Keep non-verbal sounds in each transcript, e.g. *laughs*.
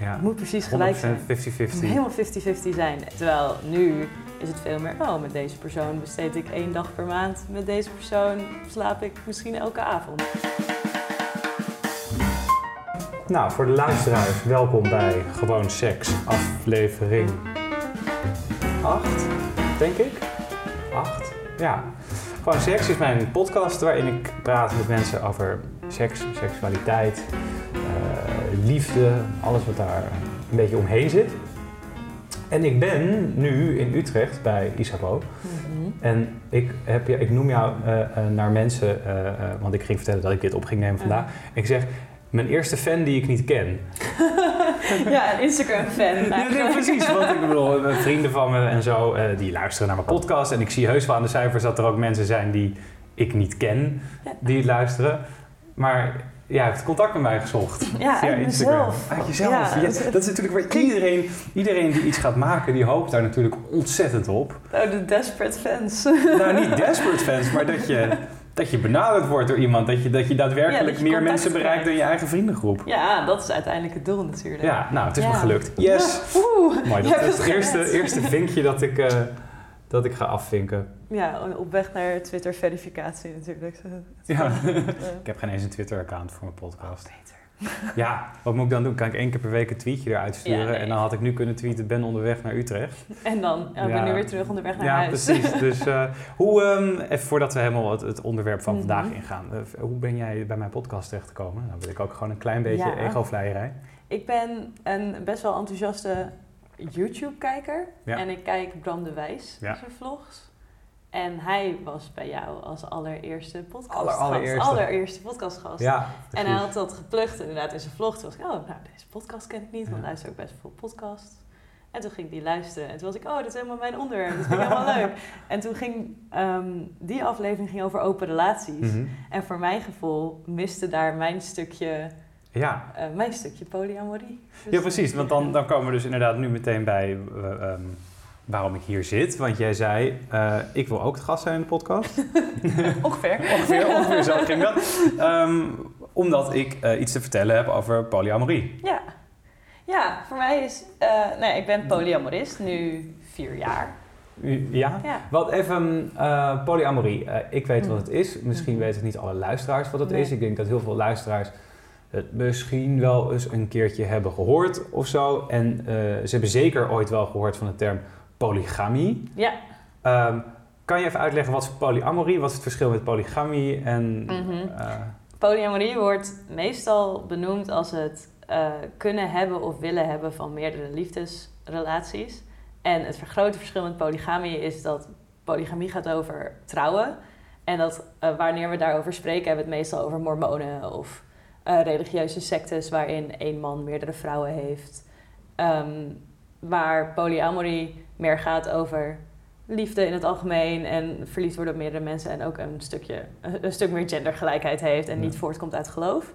Ja. Het moet precies gelijk zijn. 100% 50-50. Het moet helemaal 50-50 zijn. Terwijl nu is het veel meer, oh, met deze persoon besteed ik één dag per maand. Met deze persoon slaap ik misschien elke avond. Nou, voor de luisteraars, welkom bij Gewoon Seks, aflevering 8, denk ik. 8, ja. Gewoon Seks is mijn podcast waarin ik praat met mensen over seks, seksualiteit, liefde, alles wat daar een beetje omheen zit. En ik ben nu in Utrecht bij Isapo. Mhm. En ik, heb, ik noem jou eh, eh, naar mensen, eh, want ik ging vertellen dat ik dit op ging nemen vandaag. Ik zeg, mijn eerste fan die ik niet ken. *laughs* Ja, een Instagram-fan. Ja, nee, precies. Want ik bedoel, *laughs* vrienden van me en zo, die luisteren naar mijn podcast. En ik zie heus wel aan de cijfers dat er ook mensen zijn die ik niet ken, die luisteren. Maar jij hebt contact met mij gezocht. *laughs* Ja, via Instagram. Uit jezelf. Ja, Ja, dat- is natuurlijk waar iedereen, iedereen die iets gaat maken, die hoopt daar natuurlijk ontzettend op. Oh, de desperate fans. Nou, niet *laughs* desperate fans, maar dat je, dat je benaderd wordt door iemand. Dat je, dat je daadwerkelijk Ja, dat je meer mensen bereikt krijgt. dan je eigen vriendengroep. Ja, dat is uiteindelijk het doel natuurlijk. Ja, nou, het is me Ja. gelukt. Yes! Ja, Oeh, Mooi, dat is het het eerste, eerste vinkje dat ik, eh, dat ik ga afvinken. Ja, op weg naar Twitter-verificatie natuurlijk. *laughs* Ja. Ik heb geen eens een Twitter-account voor mijn podcast. beter. *laughs* Ja, wat moet ik dan doen? Kan ik één keer per week een tweetje eruit sturen? Ja, nee. En dan had ik nu kunnen tweeten, ben onderweg naar Utrecht. *laughs* En dan, oh, ik ben Ja. nu weer terug onderweg naar ja, huis. precies. Dus eh, hoe, ehm, even voordat we helemaal het, het onderwerp van Mhm. vandaag ingaan. eh, hoe ben jij bij mijn podcast terechtgekomen? Nou wil ik ook gewoon een klein beetje Ja. ego-vleierij. Ik ben een best wel enthousiaste YouTube-kijker. Ja. En ik kijk Bram de Wijs, Ja. zijn vlogs. En hij was bij jou als allereerste podcast. Aller- allereerste. allereerste podcastgast. Ja, En hij had dat geplukt inderdaad in zijn vlog. Toen was ik, oh, nou, deze podcast ken ik niet, want ik luister ook best veel podcasts. En toen ging ik die luisteren. En toen was ik, oh, dit is helemaal mijn onderwerp. Dat vind ik helemaal leuk. *laughs* En toen ging ehm, die aflevering ging over open relaties. Mhm. En voor mijn gevoel miste daar mijn stukje, Ja. eh, mijn stukje polyamorie. Dus- ja, precies. Want dan, dan komen we dus inderdaad nu meteen bij eh, ehm, waarom ik hier zit. Want jij zei, eh, ik wil ook het gast zijn in de podcast. *laughs* Ongeveer. ongeveer, ongeveer zo ging dat. *laughs* Ehm, omdat ik eh, iets te vertellen heb over polyamorie. Ja. Ja, voor mij is... eh, nee, ik ben polyamorist, nu vier jaar. Ja? Ja. Wat even, eh, polyamorie. Eh, ik weet wat het is. Misschien Mhm. weten niet alle luisteraars wat het Nee. is. Ik denk dat heel veel luisteraars het misschien wel eens een keertje hebben gehoord of zo. En eh, ze hebben zeker ooit wel gehoord van de term polygamie. Ja. Ehm, kan je even uitleggen wat is polyamorie? Wat is het verschil met polygamie? En, Mhm. eh, Polyamorie wordt meestal benoemd als het eh, kunnen hebben of willen hebben van meerdere liefdesrelaties. En het grote verschil met polygamie is dat polygamie gaat over trouwen. En dat wanneer we daarover spreken, hebben we het meestal over mormonen of eh, religieuze sectes waarin één man meerdere vrouwen heeft. Ehm, waar polyamorie meer gaat over liefde in het algemeen en verliefd worden op meerdere mensen en ook een stukje een, een stuk meer gendergelijkheid heeft en Ja. niet voortkomt uit geloof.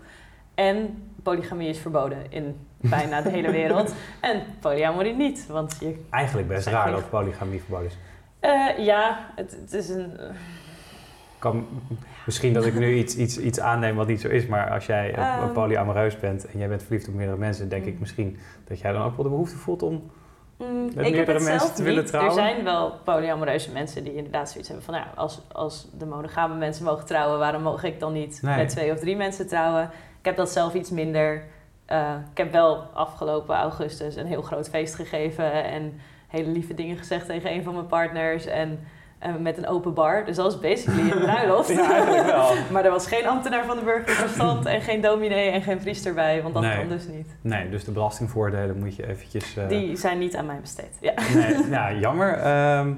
En polygamie is verboden in bijna de hele wereld. *laughs* En polyamorie niet, want je... eigenlijk best raar dat polygamie verboden is. eh, ja, het, het is een... Kan, misschien dat ik nu iets, iets, iets aanneem wat niet zo is, maar als jij eh, Ehm. polyamoreus bent en jij bent verliefd op meerdere mensen, denk ik Mm. misschien dat jij dan ook wel de behoefte voelt om. Mm, ik meerdere mensen te willen niet. trouwen? Er zijn wel polyamoreuze mensen die inderdaad zoiets hebben van... Nou, als, als de monogame mensen mogen trouwen... waarom mag ik dan niet Nee. met twee of drie mensen trouwen? Ik heb dat zelf iets minder. Eh, ik heb wel afgelopen augustus een heel groot feest gegeven... en hele lieve dingen gezegd tegen een van mijn partners... en met een open bar. Dus dat was basically een *laughs* bruiloft. Ja, eigenlijk wel. *laughs* maar er was geen ambtenaar van de burgerverstand... en geen dominee en geen priester bij, want dat Nee. kan dus niet. Nee, dus de belastingvoordelen moet je eventjes. eh, Die zijn niet aan mij besteed. Ja. Nee, *laughs* ja, jammer. Ehm,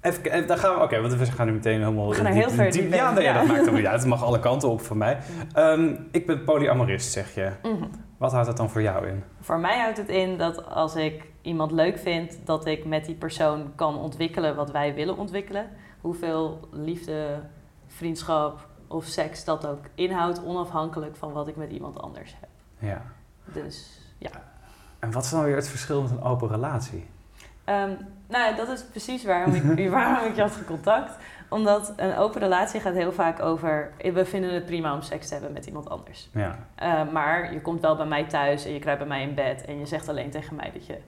even, even- dan gaan we, oké, want we gaan nu meteen helemaal We gaan er diep- heel ver diep- diep Ja, nee, ja, ja. dat maakt helemaal niet uit. Het mag alle kanten op voor mij. Ehm, ik ben polyamorist, zeg je. Mhm. Wat houdt dat dan voor jou in? Voor mij houdt het in dat als ik iemand leuk vind, dat ik met die persoon kan ontwikkelen wat wij willen ontwikkelen. Hoeveel liefde, vriendschap of seks dat ook inhoudt, onafhankelijk van wat ik met iemand anders heb. Ja. Dus ja. En wat is dan weer het verschil met een open relatie? Ehm, nou, dat is precies waarom ik, *laughs* waarom ik je had gecontact. Omdat een open relatie gaat heel vaak over... we vinden het prima om seks te hebben met iemand anders. Ja. Uh, maar je komt wel bij mij thuis en je kruipt bij mij in bed... en je zegt alleen tegen mij dat je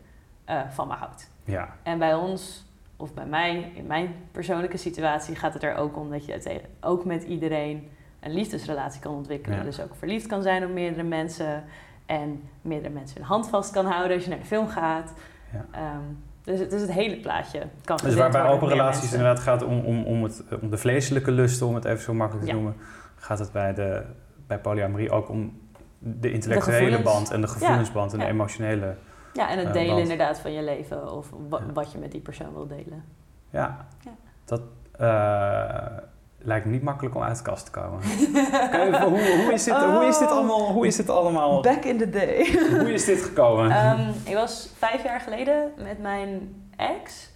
uh, van me houdt. Ja. En bij ons, of bij mij, in mijn persoonlijke situatie... gaat het er ook om dat je tegen, ook met iedereen een liefdesrelatie kan ontwikkelen. Ja. Dus ook verliefd kan zijn op meerdere mensen... en meerdere mensen hun hand vast kan houden als je naar de film gaat... Ja. Um, dus het is het hele plaatje. Kan dus waar bij open relaties mensen. inderdaad gaat om, om, om, het, om de vleeselijke lusten, om het even zo makkelijk te ja. noemen, gaat het bij, de, bij polyamorie ook om de intellectuele de band en de gevoelensband ja. en de emotionele. Ja, en het delen inderdaad van je leven of wa wat je met die persoon wil delen. Ja, dat uh, lijkt me niet makkelijk om uit de kast te komen. Even, hoe, hoe, is dit, oh. hoe, is dit allemaal, hoe is dit allemaal? Back in the day. hoe is dit gekomen? Um, ik was vijf jaar geleden met mijn ex.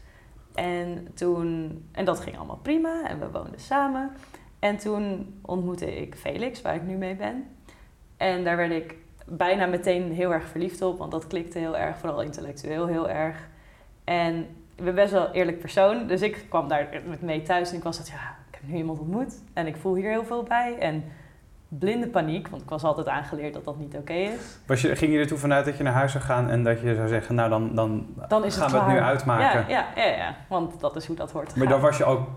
En toen, en dat ging allemaal prima en we woonden samen. En toen ontmoette ik Felix, waar ik nu mee ben. En daar werd ik bijna meteen heel erg verliefd op, want dat klikte heel erg, vooral intellectueel heel erg. En ik ben best wel een eerlijk persoon, dus ik kwam daar met mee thuis en ik was dat, ja, ik heb nu iemand ontmoet en ik voel hier heel veel bij. En blinde paniek, want ik was altijd aangeleerd dat dat niet oké okay is. Was je, ging je er toe vanuit dat je naar huis zou gaan en dat je zou zeggen, nou dan, dan, dan gaan het we het nu uitmaken? Ja, ja, ja, ja, want dat is hoe dat hoort Maar dan was je ook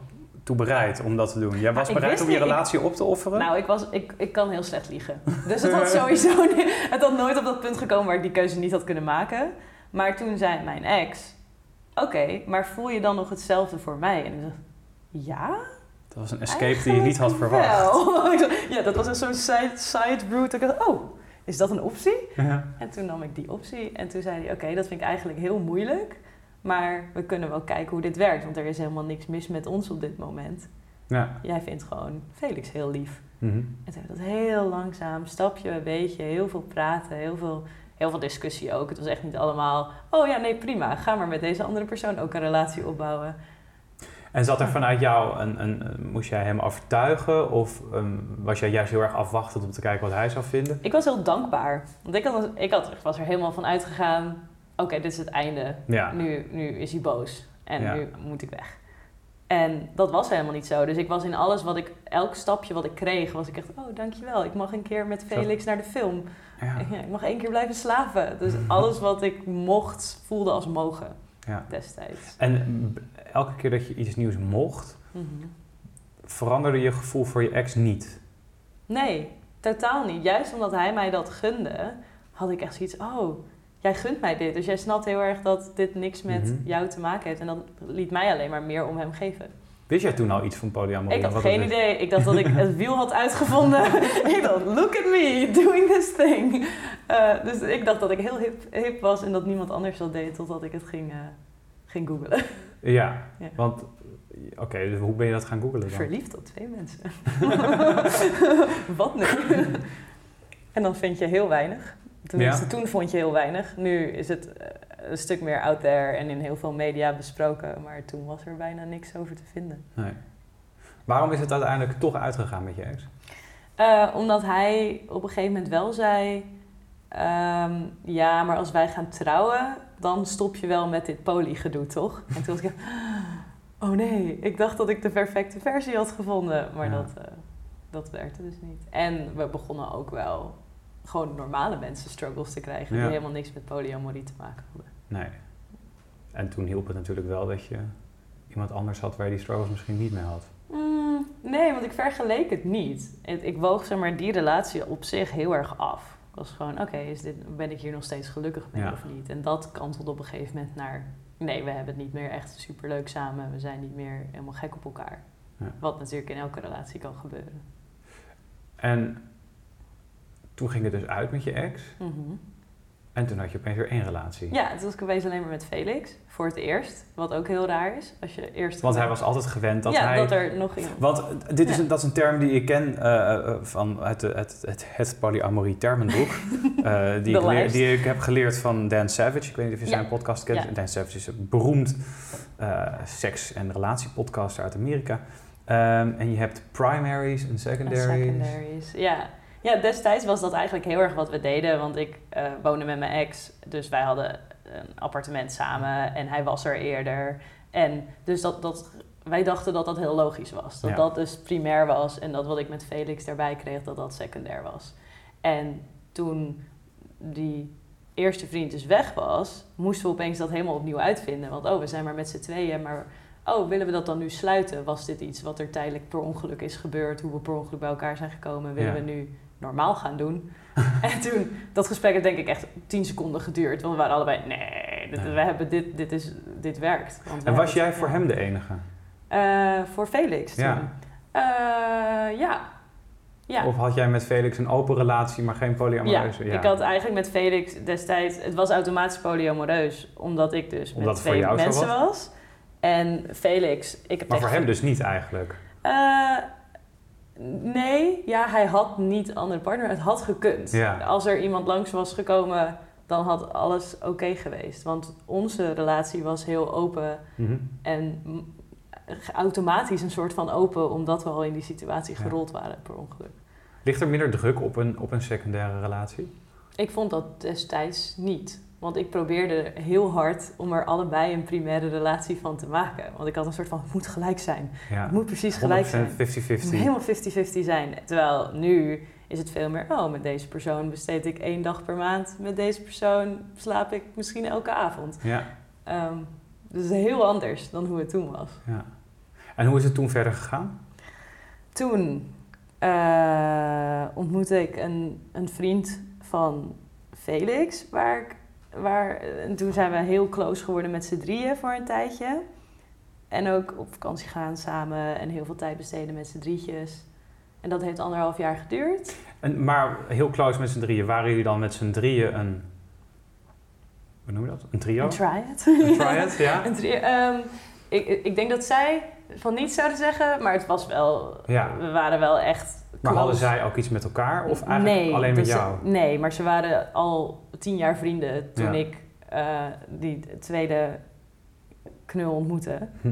toe bereid om dat te doen? Jij was bereid om je ik- relatie op te offeren? Nou, ik, was, ik, ik kan heel slecht liegen. *laughs* Dus het had sowieso *laughs* het had nooit op dat punt gekomen waar ik die keuze niet had kunnen maken. Maar toen zei mijn ex, oké, maar voel je dan nog hetzelfde voor mij? En ik dacht, ja? dat was een escape die je niet had verwacht. *laughs* wel. Ja, dat was een zo'n side, side route. Ik dacht, oh, is dat een optie? Ja. En toen nam ik die optie en toen zei hij, oké, dat vind ik eigenlijk heel moeilijk. Maar we kunnen wel kijken hoe dit werkt, want er is helemaal niks mis met ons op dit moment. Ja. Jij vindt gewoon Felix heel lief. Mhm. En toen hebben we dat heel langzaam, stapje bij beetje, heel veel praten, heel veel, heel veel discussie ook. Het was echt niet allemaal, oh ja, nee, prima, ga maar met deze andere persoon ook een relatie opbouwen. En zat er vanuit jou een, een, een- moest jij hem overtuigen of ehm, was jij juist heel erg afwachtend om te kijken wat hij zou vinden? Ik was heel dankbaar, want ik, had, ik had, was er helemaal van uitgegaan, oké, dit is het einde. Ja. Nu, nu is hij boos en Ja. nu moet ik weg. En dat was helemaal niet zo. Dus ik was in alles wat ik, elk stapje wat ik kreeg, was ik echt, oh dankjewel, ik mag een keer met Felix naar de film. Ja. Ik mag één keer blijven slapen. Dus *laughs* alles wat ik mocht, voelde als mogen ja. destijds. En elke keer dat je iets nieuws mocht, Mhm. veranderde je gevoel voor je ex niet? Nee, totaal niet. Juist omdat hij mij dat gunde, had ik echt zoiets, oh, jij gunt mij dit. Dus jij snapt heel erg dat dit niks met Mhm. jou te maken heeft. En dat liet mij alleen maar meer om hem geven. Wist jij toen al iets van polyamorie? Ik had Wat geen is? idee. Ik dacht dat ik het wiel had uitgevonden. *laughs* *laughs* ik dacht, look at me, doing this thing. Eh, dus ik dacht dat ik heel hip, hip was en dat niemand anders dat deed totdat ik het ging, eh, ging googlen. Ja, Ja. want oké, dus hoe ben je dat gaan googlen dan? Verliefd op twee mensen. *laughs* Wat nu? en dan vind je heel weinig. Tenminste, Ja. toen vond je heel weinig. Nu is het eh, een stuk meer out there en in heel veel media besproken. Maar toen was er bijna niks over te vinden. Nee. Waarom is het uiteindelijk toch uitgegaan met je ex? Eh, omdat hij op een gegeven moment wel zei... ehm, ja, maar als wij gaan trouwen, dan stop je wel met dit polygedoe, toch? En toen was ik... *gasps* Oh nee, ik dacht dat ik de perfecte versie had gevonden. Maar Ja. dat, eh, dat werkte dus niet. En we begonnen ook wel gewoon normale mensen struggles te krijgen... Ja. die helemaal niks met polyamorie te maken hadden. Nee. En toen hielp het natuurlijk wel dat je iemand anders had waar je die struggles misschien niet mee had. Mm, nee, want ik vergeleek het niet. Het- Ik woog zeg maar, die relatie op zich heel erg af. Ik was gewoon, oké, is dit ben ik hier nog steeds gelukkig mee Ja. of niet? En dat kantelde op een gegeven moment naar... Nee, we hebben het niet meer echt superleuk samen. We zijn niet meer helemaal gek op elkaar. Ja. Wat natuurlijk in elke relatie kan gebeuren. En toen ging het dus uit met je ex. Mhm. En toen had je opeens weer één relatie. Ja, toen was ik opeens alleen maar met Felix. Voor het eerst. Wat ook heel raar is. Als je eerst... Want hij was altijd gewend dat ja, hij... dat er nog iemand... Want dit is een, dat is een term die ik ken eh, eh, van uit de, het, het, het polyamorie termenboek. *laughs* eh, die, ik leer- die ik heb geleerd van Dan Savage. Ik weet niet of je Ja. zijn podcast kent. Dan Savage is een beroemd eh, seks- en relatiepodcaster uit Amerika. Ehm, en je hebt primaries en En secondaries. secondaries. Ja. Ja, destijds was dat eigenlijk heel erg wat we deden. Want ik uh, woonde met mijn ex. Dus wij hadden een appartement samen. En hij was er eerder. En dus dat, dat, wij dachten dat dat heel logisch was. Dat dat dus primair was. En dat wat ik met Felix daarbij kreeg, dat dat secundair was. En toen die eerste vriend dus weg was, moesten we opeens dat helemaal opnieuw uitvinden. Want oh, we zijn maar met z'n tweeën, maar oh, willen we dat dan nu sluiten? Was dit iets wat er tijdelijk per ongeluk is gebeurd? Hoe we per ongeluk bij elkaar zijn gekomen? Willen we nu normaal gaan doen? *laughs* en toen, dat gesprek heeft denk ik echt tien seconden geduurd. Want we waren allebei, nee, dit, we hebben dit, dit, is, dit werkt. Want en was jij voor hem de enige? Uh, voor Felix toen. Ja. Uh, ja. ja. Of had jij met Felix een open relatie, maar geen polyamoreuze? Ja, ik had eigenlijk met Felix destijds... Het was automatisch polyamoreus, omdat ik dus omdat met twee mensen was. was. En Felix... Ik heb maar voor hem dus niet eigenlijk? Uh, nee, ja, hij had niet een andere partner. Het had gekund. Ja. Als er iemand langs was gekomen, dan had alles oké geweest. Want onze relatie was heel open mhm. en automatisch een soort van open, omdat we al in die situatie gerold waren per ongeluk. Ligt er minder druk op een, op een secundaire relatie? Ik vond dat destijds niet. Want ik probeerde heel hard om er allebei een primaire relatie van te maken. Want ik had een soort van, het moet gelijk zijn. het moet precies gelijk zijn. 50-50. Helemaal 50-50 zijn. Terwijl nu is het veel meer, oh, met deze persoon besteed ik één dag per maand. Met deze persoon slaap ik misschien elke avond. Ja. Um, dus heel anders dan hoe het toen was. Ja. En hoe is het toen verder gegaan? Toen uh, ontmoette ik een, een vriend van Felix, waar ik, waar, en toen zijn we heel close geworden met z'n drieën voor een tijdje. En ook op vakantie gaan samen en heel veel tijd besteden met z'n drietjes. En dat heeft anderhalf jaar geduurd. En, maar heel close met z'n drieën, waren jullie dan met z'n drieën een. Hoe noem je dat? Een trio? Een triad. Een triad, ja. *laughs* een trio, um, ik, ik denk dat zij van niet zouden zeggen, maar het was wel, ja. we waren wel echt. Maar hadden zij ook iets met elkaar of eigenlijk alleen met dus jou? nee, maar ze waren al tien jaar vrienden toen ik uh, die tweede knul ontmoette. Hm.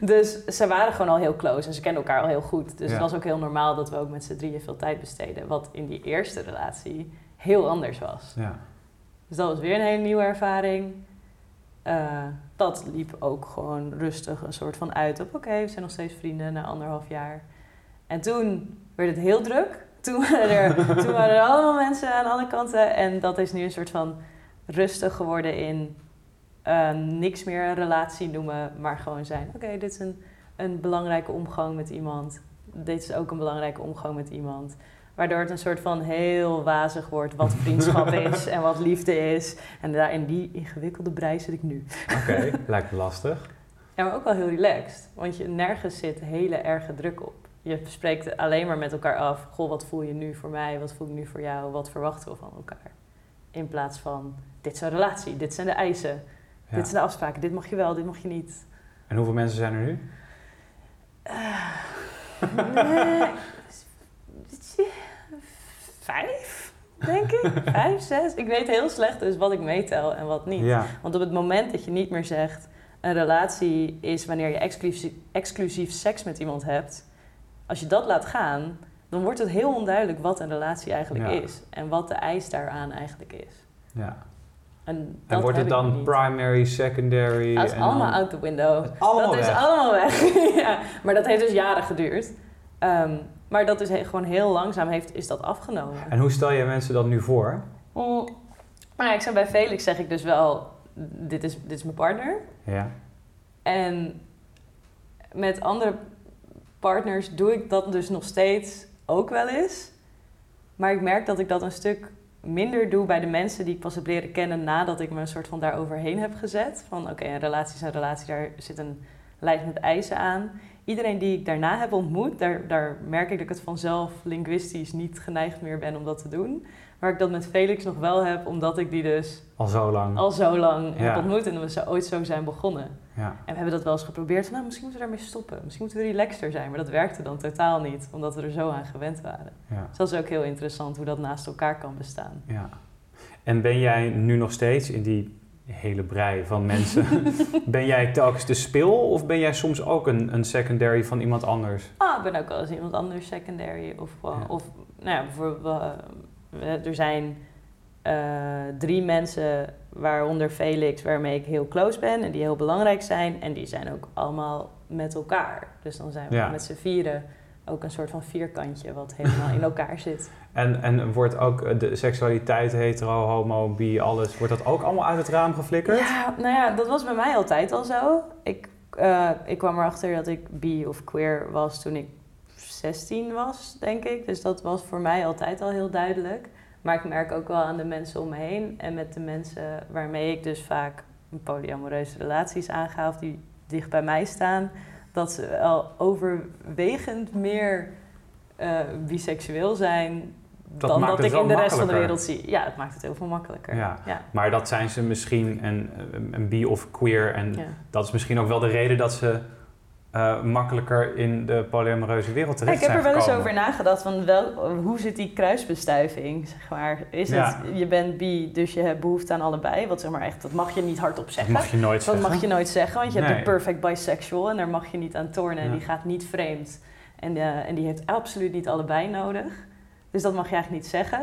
*laughs* dus ze waren gewoon al heel close en ze kenden elkaar al heel goed. Dus het was ook heel normaal dat we ook met z'n drieën veel tijd besteden. Wat in die eerste relatie heel anders was. Ja. Dus dat was weer een hele nieuwe ervaring. Uh, dat liep ook gewoon rustig een soort van uit op... oké, we zijn nog steeds vrienden na anderhalf jaar. En toen werd het heel druk. Toen waren er, *laughs* toen waren er allemaal mensen aan alle kanten. En dat is nu een soort van rustig geworden in... Uh, niks meer een relatie noemen, maar gewoon zijn... oké, dit is een, een belangrijke omgang met iemand. Dit is ook een belangrijke omgang met iemand. Waardoor het een soort van heel wazig wordt wat vriendschap *laughs* is en wat liefde is. En daar in die ingewikkelde brei zit ik nu. Oké, lijkt me lastig. Ja, maar ook wel heel relaxed. Want je, nergens zit hele erge druk op. Je spreekt alleen maar met elkaar af. Goh, wat voel je nu voor mij? Wat voel ik nu voor jou? Wat verwachten we van elkaar? In plaats van, dit is een relatie. Dit zijn de eisen. Dit zijn de afspraken. Dit mag je wel, dit mag je niet. En hoeveel mensen zijn er nu? Uh, nee, vijf, denk ik. *laughs* vijf, zes. Ik weet heel slecht dus wat ik meetel en wat niet. Want op het moment dat je niet meer zegt... een relatie is wanneer je exclusief, exclusief seks met iemand hebt... als je dat laat gaan, dan wordt het heel onduidelijk wat een relatie eigenlijk is. En wat de eis daaraan eigenlijk is. Ja. En, en wordt het dan primary, secondary? Dat is allemaal out the window. dat is allemaal weg. *laughs* ja. Maar dat heeft dus jaren geduurd. Um, maar dat is gewoon heel langzaam heeft, is dat afgenomen. En hoe stel je mensen dat nu voor? Mm, nou, ik zeg bij Felix zeg ik dus wel, dit is, dit is mijn partner. Ja. En met andere partners doe ik dat dus nog steeds ook wel eens. Maar ik merk dat ik dat een stuk minder doe bij de mensen die ik pas heb leren kennen nadat ik me een soort van daar overheen heb gezet. Van oké, een relatie is een relatie, daar zit een lijst met eisen aan iedereen die ik daarna heb ontmoet, daar, daar merk ik dat ik het vanzelf linguistisch niet geneigd meer ben om dat te doen. Maar ik dat met Felix nog wel heb, omdat ik die dus... Al zo lang. Al zo lang heb ontmoet en we ooit zo zijn begonnen. Ja. En we hebben dat wel eens geprobeerd. nou, misschien moeten we daarmee stoppen. Misschien moeten we relaxter zijn. Maar dat werkte dan totaal niet, omdat we er zo aan gewend waren. Ja. Dus dat is ook heel interessant hoe dat naast elkaar kan bestaan. Ja. En ben jij nu nog steeds in die hele brei van mensen. *laughs* ben jij telkens de spil of ben jij soms ook een, een secondary van iemand anders? Ah, ik ben ook wel eens iemand anders secondary. Of, Ja. of nou ja, bijvoorbeeld, eh, er zijn eh, drie mensen, waaronder Felix, waarmee ik heel close ben en die heel belangrijk zijn. En die zijn ook allemaal met elkaar. Dus dan zijn we Ja. met z'n vieren ook een soort van vierkantje wat helemaal in elkaar *laughs* zit. En, en wordt ook eh, de seksualiteit, hetero, homo, bi, alles, wordt dat ook allemaal uit het raam geflikkerd? Ja, nou ja, dat was bij mij altijd al zo. Ik, eh, ik kwam erachter dat ik bi of queer was toen ik 16 was, denk ik. Dus dat was voor mij altijd al heel duidelijk. Maar ik merk ook wel aan de mensen om me heen en met de mensen waarmee ik dus vaak polyamoreuze relaties aanga of die dicht bij mij staan, dat ze wel overwegend meer eh, biseksueel zijn Dat dan dat ik in de rest van de wereld zie. Ja, het maakt het heel veel makkelijker. Ja. ja. Maar dat zijn ze misschien een, een bi of queer. En ja. dat is misschien ook wel de reden dat ze eh, makkelijker in de polyamoreuze wereld Ja, terecht ik heb er wel eens over nagedacht van wel, hoe zit die kruisbestuiving, zeg maar. Is Ja. het, je bent bi, dus je hebt behoefte aan allebei. Wat zeg maar echt, dat mag je niet hardop Dat zeggen. mag je nooit dat zeggen. mag je nooit zeggen, want je hebt Nee. een perfect bisexual en daar mag je niet aan tornen. En Ja. die gaat niet vreemd. En, eh, en die heeft absoluut niet allebei nodig. Dus dat mag je eigenlijk niet zeggen.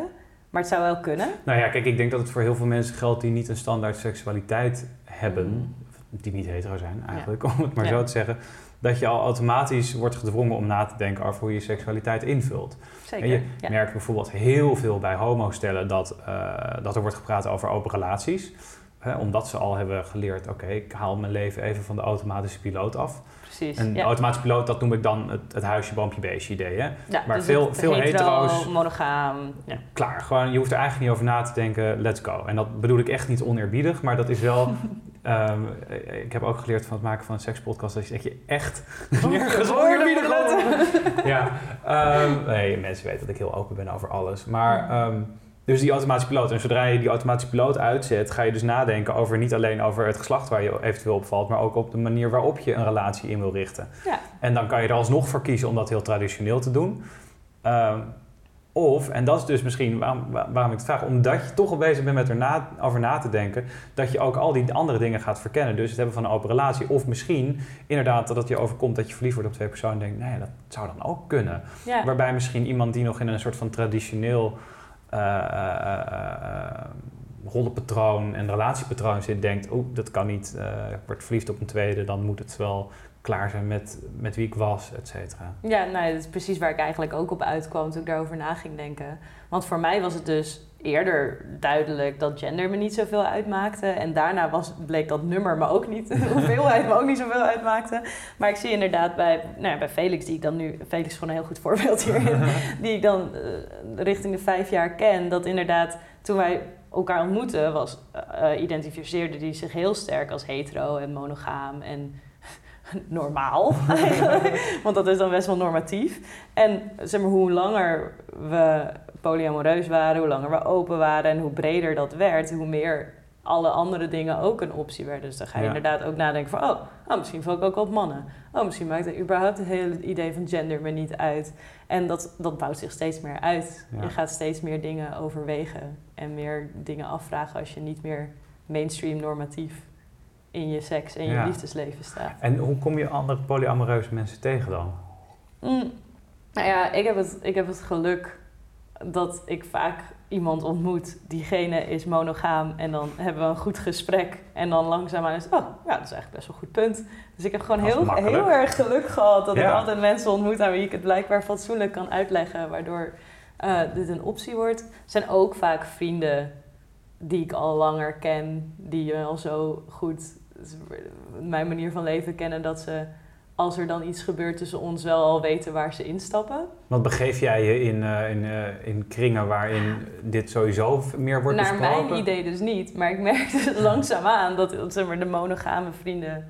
Maar het zou wel kunnen. Nou ja, kijk, ik denk dat het voor heel veel mensen geldt die niet een standaard seksualiteit hebben, Mhm. die niet hetero zijn eigenlijk, om het maar Ja. zo te zeggen, dat je al automatisch wordt gedwongen om na te denken over hoe je seksualiteit invult. Zeker. En je ja. merkt bijvoorbeeld heel veel bij homostellen dat, eh, dat er wordt gepraat over open relaties. Hè, omdat ze al hebben geleerd, oké, ik haal mijn leven even van de automatische piloot af. Precies. En ja. automatische piloot, dat noem ik dan het, het huisje, boompje, beestje idee. Hè? Ja, maar dus veel- het veel hetero, hetero's- monogaam. Ja. Klaar, gewoon, je hoeft er eigenlijk niet over na te denken, let's go. En dat bedoel ik echt niet oneerbiedig, maar dat is wel... *laughs* ehm, ik heb ook geleerd van het maken van een sekspodcast dat je, dat je echt nergens oneerbiedig over Ja, ehm, nee, mensen weten dat ik heel open ben over alles. Maar, ehm, dus die automatische piloot. En zodra je die automatische piloot uitzet, ga je dus nadenken over niet alleen over het geslacht waar je eventueel opvalt, maar ook op de manier waarop je een relatie in wil richten. Ja. En dan kan je er alsnog voor kiezen om dat heel traditioneel te doen. Of, en dat is dus misschien waarom, waar- waarom ik het vraag, omdat je toch al bezig bent met er na, over na te denken, dat je ook al die andere dingen gaat verkennen. Dus het hebben van een open relatie. Of misschien inderdaad dat het je overkomt dat je verliefd wordt op twee personen en denkt, nee, dat zou dan ook kunnen. Ja. Waarbij misschien iemand die nog in een soort van traditioneel eh, rollenpatroon en relatiepatroon zit, denkt, oeh, dat kan niet. ik word verliefd op een tweede, dan moet het wel klaar zijn met, met wie ik was, et cetera. Ja, nou, dat is precies waar ik eigenlijk ook op uitkwam toen ik daarover na ging denken. Want voor mij was het dus eerder duidelijk dat gender me niet zoveel uitmaakte. En daarna was, bleek dat nummer me ook niet, de *laughs* hoeveelheid me ook niet zoveel uitmaakte. Maar ik zie inderdaad bij, nou ja, bij Felix, die ik dan nu, Felix is gewoon een heel goed voorbeeld hierin, *laughs* die ik dan eh, richting de vijf jaar ken, dat inderdaad toen wij elkaar ontmoetten, was, eh, identificeerde die zich heel sterk als hetero en monogaam en *laughs* normaal eigenlijk. *laughs* Want dat is dan best wel normatief. En zeg maar, hoe langer we polyamoreus waren, hoe langer we open waren en hoe breder dat werd, hoe meer alle andere dingen ook een optie werden. Dus dan ga je Ja. inderdaad ook nadenken van, oh, oh, misschien val ik ook op mannen. Oh, misschien maakt het überhaupt het hele idee van gender me niet uit. En dat, dat bouwt zich steeds meer uit. Ja. Je gaat steeds meer dingen overwegen en meer dingen afvragen als je niet meer mainstream normatief in je seks en je Ja. liefdesleven staat. En hoe kom je andere polyamoreuze mensen tegen dan? Mm, nou ja, ik heb, het, ik heb het geluk dat ik vaak iemand ontmoet. Diegene is monogaam en dan hebben we een goed gesprek. En dan langzaamaan is het, oh, ja, dat is eigenlijk best wel een goed punt. Dus ik heb gewoon heel, makkelijk. heel erg geluk gehad dat ik altijd mensen ontmoet aan wie ik het blijkbaar fatsoenlijk kan uitleggen. Waardoor eh, dit een optie wordt. Er zijn ook vaak vrienden die ik al langer ken, die al zo goed mijn manier van leven kennen dat ze als er dan iets gebeurt tussen ons wel al weten waar ze instappen. Want begeef jij je in, eh, in, eh, in kringen waarin dit sowieso meer wordt Naar besproken? mijn idee dus niet, maar ik merk dus *laughs* langzaamaan dat zeg maar, de monogame vrienden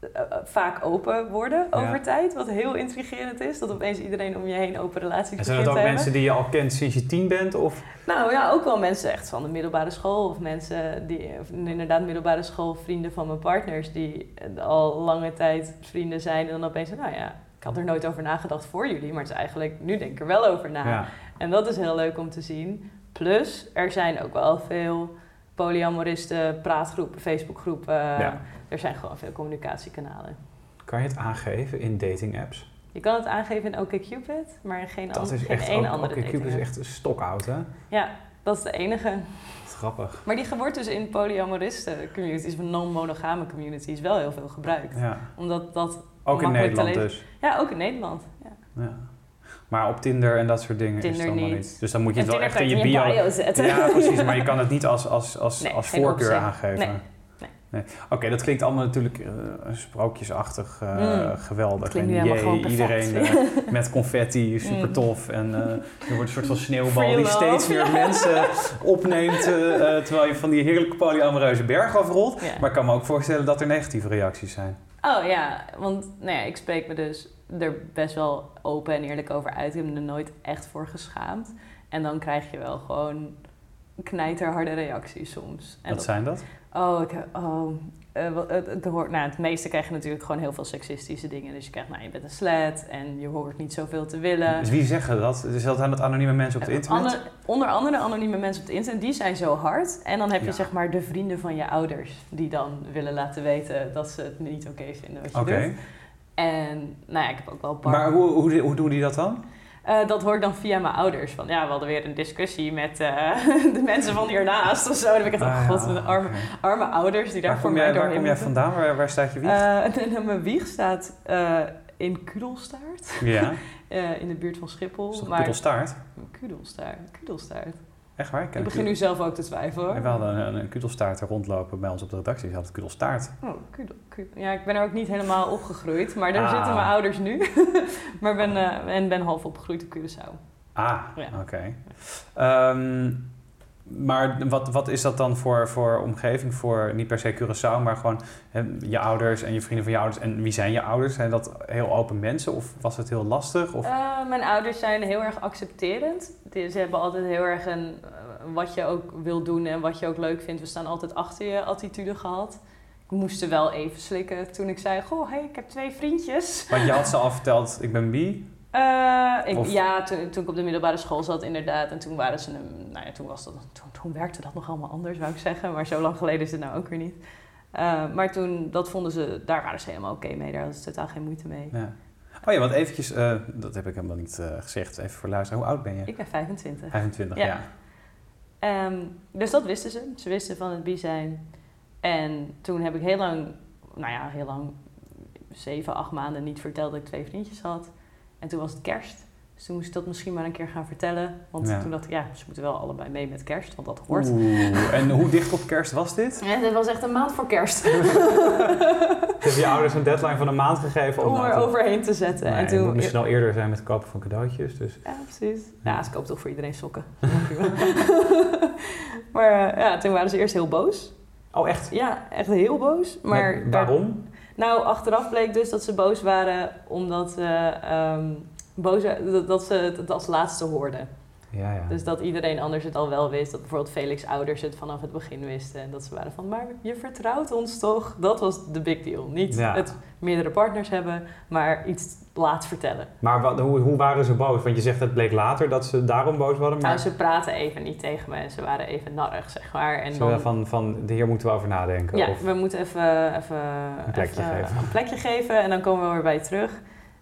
eh, vaak open worden Ja. over tijd. Wat heel intrigerend is, dat opeens iedereen om je heen open relaties En zijn dat ook mensen die je al kent sinds je tien bent? Of? Nou ja, ook wel mensen echt van de middelbare school. Of mensen die, of inderdaad middelbare school, vrienden van mijn partners, die al lange tijd vrienden zijn. En dan opeens, nou ja, ik had er nooit over nagedacht voor jullie, maar het is eigenlijk, nu denk ik er wel over na. Ja. En dat is heel leuk om te zien. Plus, er zijn ook wel veel polyamoristen, praatgroepen, Facebookgroepen. Ja. Er zijn gewoon veel communicatiekanalen. Kan je het aangeven in dating apps? Je kan het aangeven in OkCupid, maar in geen, Dat is geen echt één ook, andere oké, Cupid is echt stokoud, hè? Ja, dat is de enige. Grappig. Maar die wordt dus in polyamoristen communities, non-monogame communities, wel heel veel gebruikt. Ja. Omdat dat... Ook in Nederland dus. Ja, ook in Nederland. Ja. Ja. Maar op Tinder en dat soort dingen is het allemaal niet. niet. Dus dan moet je En het wel Tinder echt in je bio... zetten. Ja, precies. Maar je *laughs* kan het niet als, als, als, Nee, als voorkeur aangeven. Nee. Nee. Oké, dat klinkt allemaal natuurlijk eh, sprookjesachtig eh, Mm. geweldig. En jee, iedereen *laughs* eh, met confetti, super Mm. tof. En er wordt een soort van sneeuwbal Free die love. steeds meer mensen opneemt. terwijl je van die heerlijke polyamoreuze berg afrolt. Maar ik kan me ook voorstellen dat er negatieve reacties zijn. Oh ja, want nou ja, ik spreek me dus er best wel open en eerlijk over uit. Ik heb me er nooit echt voor geschaamd. En dan krijg je wel gewoon knijterharde reacties soms. En Wat dat- zijn dat? Oh, ik, oh eh, wat- het, het, hoort, nou, het meeste krijg je natuurlijk gewoon heel veel seksistische dingen. Dus je krijgt, nou, je bent een slet en je hoort niet zoveel te willen. Dus wie zeggen dat? Is dat aan het anonieme mensen op het internet? Ander- onder andere anonieme mensen op het internet, die zijn zo hard. En dan heb je Ja. zeg maar de vrienden van je ouders die dan willen laten weten dat ze het niet oké vinden wat je Oké. doet. En nou ja, ik heb ook wel een paar. Maar hoe, hoe, hoe doen die dat dan? Eh, dat hoor ik dan via mijn ouders. Van ja, we hadden weer een discussie met eh, *laughs* de mensen van hiernaast of zo. Dan heb ik Ah, oh ja, god, de arme, arme ouders die daar voor mij jij, waar doorheen kom jij vandaan? Waar, waar staat je wieg? *laughs* En mijn wieg staat in Kudelstaart, ja, *laughs* in de buurt van Schiphol. is dat maar kudelstaart? Kudelstaart, Kudelstaart. Echt waar? Ik ken begin nu zelf ook te twijfelen hoor. En we hadden een, een kudelstaart rondlopen bij ons op de redactie. Ze hadden kudelstaart. Oh, kudel, kudel. Ja, ik ben er ook niet helemaal opgegroeid, maar daar Ah. zitten mijn ouders nu. *laughs* maar ben, eh, en ben half opgegroeid op Curaçao. Ah, Ja. oké. Ehm, maar wat, wat is dat dan voor, voor omgeving? Voor niet per se Curaçao, maar gewoon hè, je ouders en je vrienden van je ouders. En wie zijn je ouders? Zijn dat heel open mensen of was het heel lastig? Of? Eh, mijn ouders zijn heel erg accepterend. Ze hebben altijd heel erg een eh, wat je ook wil doen en wat je ook leuk vindt. We staan altijd achter je attitude gehad. Ik moest er wel even slikken toen ik zei: Goh, hey, ik heb twee vriendjes. Want je had ze al *laughs* verteld, ik ben bi. Eh, ik- Of- Ja, toen, toen ik op de middelbare school zat, inderdaad. En toen waren ze een, nou ja, toen, was dat, toen, toen werkte dat nog allemaal anders, zou ik zeggen. Maar zo lang geleden is het nou ook weer niet. Eh, maar toen, dat vonden ze, daar waren ze helemaal oké mee. Daar hadden ze totaal geen moeite mee. Ja. Oh ja, want eventjes, eh, dat heb ik helemaal niet gezegd. Even voor luisteren. Hoe oud ben je? Ik ben 25. 25, Ja. ja. Ehm, dus dat wisten ze. Ze wisten van het bi zijn. En toen heb ik heel lang, nou ja, heel lang, zeven, acht maanden niet verteld dat ik twee vriendjes had. En toen was het kerst. Dus toen moest ik dat misschien maar een keer gaan vertellen. Want Ja. toen dacht ik, ja, ze moeten wel allebei mee met kerst, want dat hoort. Oeh, en hoe dicht op kerst was dit? En het was echt een maand voor kerst. *laughs* Heb je ouders een deadline van een maand gegeven? om nou er te- overheen te zetten. Nee, en het moet toen, misschien al eerder zijn met het kopen van cadeautjes. Dus. Ja, precies. Ja, ze koopt toch voor iedereen sokken. *laughs* *laughs* Maar eh, ja, toen waren ze eerst heel boos. Oh, echt? Ja, echt heel boos. Maar waarom? Nou, achteraf bleek dus dat ze boos waren omdat eh, ehm, boos, dat ze het als laatste hoorden. Ja, ja. Dus dat iedereen anders het al wel wist. Dat bijvoorbeeld Felix' ouders het vanaf het begin wisten. En dat ze waren van, maar je vertrouwt ons toch? Dat was de big deal. Niet Ja. het meerdere partners hebben, maar iets laat vertellen. Maar wat, hoe, hoe waren ze boos? Want je zegt het bleek later dat ze daarom boos waren. Maar Nou, ze praten even niet tegen me ze waren even narrig, zeg maar. En dan, van, van, de hier moeten we over nadenken. ja, Of, we moeten even, even Een plekje even geven. Een plekje geven en dan komen we weer bij je terug.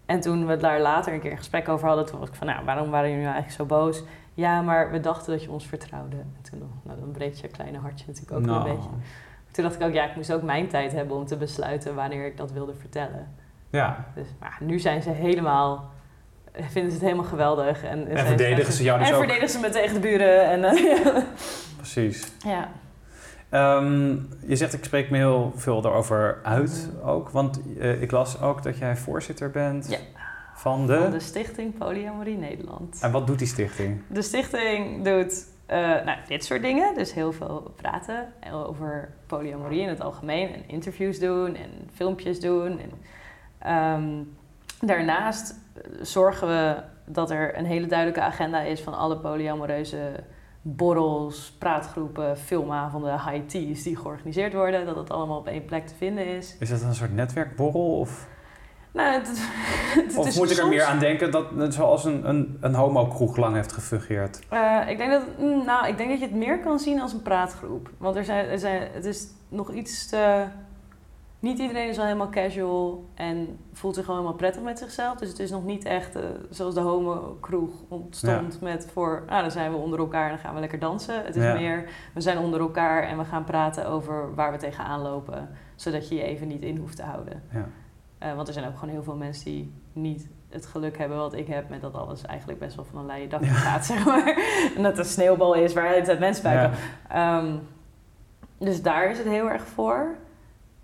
En toen we daar later een keer een gesprek over hadden, toen was ik van, nou, waarom waren jullie nou eigenlijk zo boos? Ja, maar we dachten dat je ons vertrouwde. En toen, nou, dan breekt je kleine hartje natuurlijk ook Nou, een beetje. Toen dacht ik ook, ja, ik moest ook mijn tijd hebben om te besluiten wanneer ik dat wilde vertellen. Ja, Dus maar nu zijn ze helemaal, vinden ze het helemaal geweldig. En, en verdedigen ze jou dus en ook. verdedigen ze me tegen de buren. En, Precies. ja. Ehm, je zegt, ik spreek me heel veel daarover uit ook. Want eh, ik las ook dat jij voorzitter bent Ja. van de... Van de Stichting Polyamorie Nederland. En wat doet die stichting? De stichting doet eh, nou, dit soort dingen. Dus heel veel praten over polyamorie in het algemeen. En interviews doen en filmpjes doen. En, ehm, daarnaast eh, zorgen we dat er een hele duidelijke agenda is van alle polyamoreuze borrels, praatgroepen, filmavonden, high teas die georganiseerd worden. Dat het allemaal op één plek te vinden is. Is dat een soort netwerkborrel? Of? Nou, het, *laughs* het Of is moet ik er soms- meer aan denken dat het zoals een, een, een homo-kroeg lang heeft gefungeerd? Eh, ik, denk dat, mm, nou, ik denk dat je het meer kan zien als een praatgroep. Want er zijn, er zijn, het is nog iets te... Niet iedereen is wel helemaal casual en voelt zich gewoon helemaal prettig met zichzelf. Dus het is nog niet echt eh, zoals de homo-kroeg ontstond met voor... Nou, dan zijn we onder elkaar en dan gaan we lekker dansen. Het is Ja. meer, we zijn onder elkaar en we gaan praten over waar we tegenaan lopen. Zodat je je even niet in hoeft te houden. Ja. Eh, want er zijn ook gewoon heel veel mensen die niet het geluk hebben wat ik heb met dat alles eigenlijk best wel van een leien dakje gaat, *laughs* zeg maar. En dat het een sneeuwbal is waar het mensen bij. Ehm, dus daar is het heel erg voor.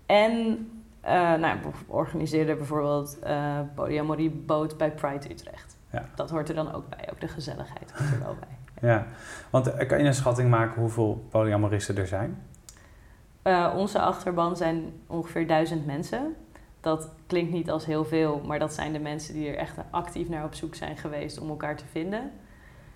En eh nou, we organiseerden bijvoorbeeld eh polyamorie boot bij Pride Utrecht. Ja. Dat hoort er dan ook bij, ook de gezelligheid hoort er wel bij. *laughs* Ja, want eh, kan je een schatting maken hoeveel polyamoristen er zijn? Eh, onze achterban zijn ongeveer duizend mensen. Dat klinkt niet als heel veel, maar dat zijn de mensen die er echt actief naar op zoek zijn geweest om elkaar te vinden.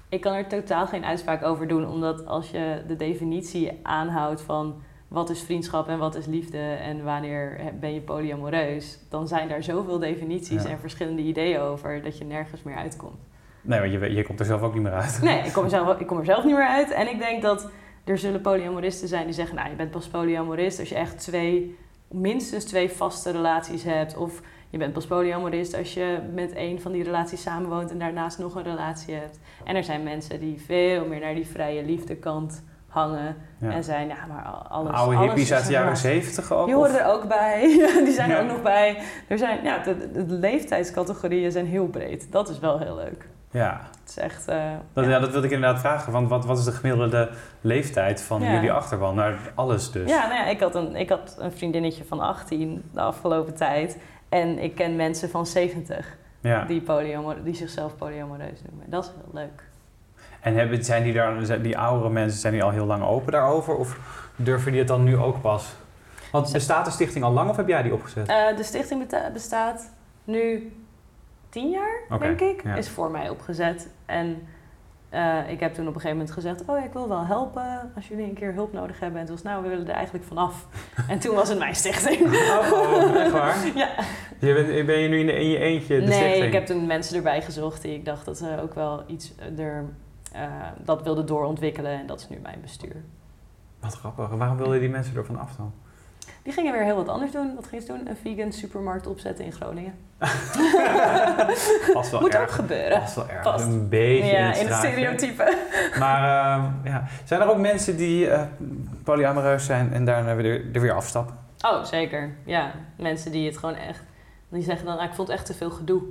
Ik kan er totaal geen uitspraak over doen, omdat als je de definitie aanhoudt van wat is vriendschap en wat is liefde en wanneer ben je polyamoreus, dan zijn daar zoveel definities Ja. en verschillende ideeën over dat je nergens meer uitkomt. Nee, want je, je komt er zelf ook niet meer uit. Nee, ik kom, er zelf, *laughs* ik kom er zelf niet meer uit. En ik denk dat er zullen polyamoristen zijn die zeggen... nou, je bent pas polyamorist als je echt twee, minstens twee vaste relaties hebt. Of je bent pas polyamorist als je met één van die relaties samenwoont... en daarnaast nog een relatie hebt. En er zijn mensen die veel meer naar die vrije liefdekant hangen. Ja. En zijn, ja, maar alles... Oude alles hippies uit de jaren zeventig ook? Die of- horen er ook bij. *laughs* die zijn er Ja. ook nog bij. Er zijn, ja, de, de leeftijdscategorieën zijn heel breed. Dat is wel heel leuk. Ja, Het is echt... eh, dat, ja. ja. dat wilde ik inderdaad vragen. Want wat, wat is de gemiddelde leeftijd van jullie achterban? Nou, alles dus. Ja, nou ja, ik had, een, ik had een vriendinnetje van 18 de afgelopen tijd. En ik ken mensen van 70 Ja. die, die zichzelf polyamoreus noemen. Dat is heel leuk. En hebben, zijn die, daar, zijn die oudere mensen zijn die al heel lang open daarover? Of durven die het dan nu ook pas? Want bestaat de stichting al lang of heb jij die opgezet? Eh, de stichting bestaat nu 10 jaar, denk ik. ja. Is voor mij opgezet. En eh, ik heb toen op een gegeven moment gezegd... oh ik wil wel helpen als jullie een keer hulp nodig hebben. En toen was nou, we willen er eigenlijk vanaf. *laughs* en toen was het mijn stichting. Oh, oh, echt waar? *laughs* Ja. Je bent, ben je nu in, de, in je eentje de nee, stichting? ik heb toen mensen erbij gezocht die ik dacht dat ze ook wel iets er, eh, dat wilden doorontwikkelen. En dat is nu mijn bestuur. Wat grappig. Waarom wilden die mensen ervan af dan? Die gingen weer heel wat anders doen. Wat gingen ze doen? Een vegan supermarkt opzetten in Groningen. *laughs* Past wel Moet erg. ook gebeuren. Past wel erg. Past. Een beetje ja, in het in het straatje. stereotype. *laughs* Maar ehm, ja. zijn er ook mensen die eh polyamoreus zijn en daarna weer, er weer afstappen? Oh, zeker. Ja, mensen die het gewoon echt... Die zeggen dan, ah, ik vond echt te veel gedoe.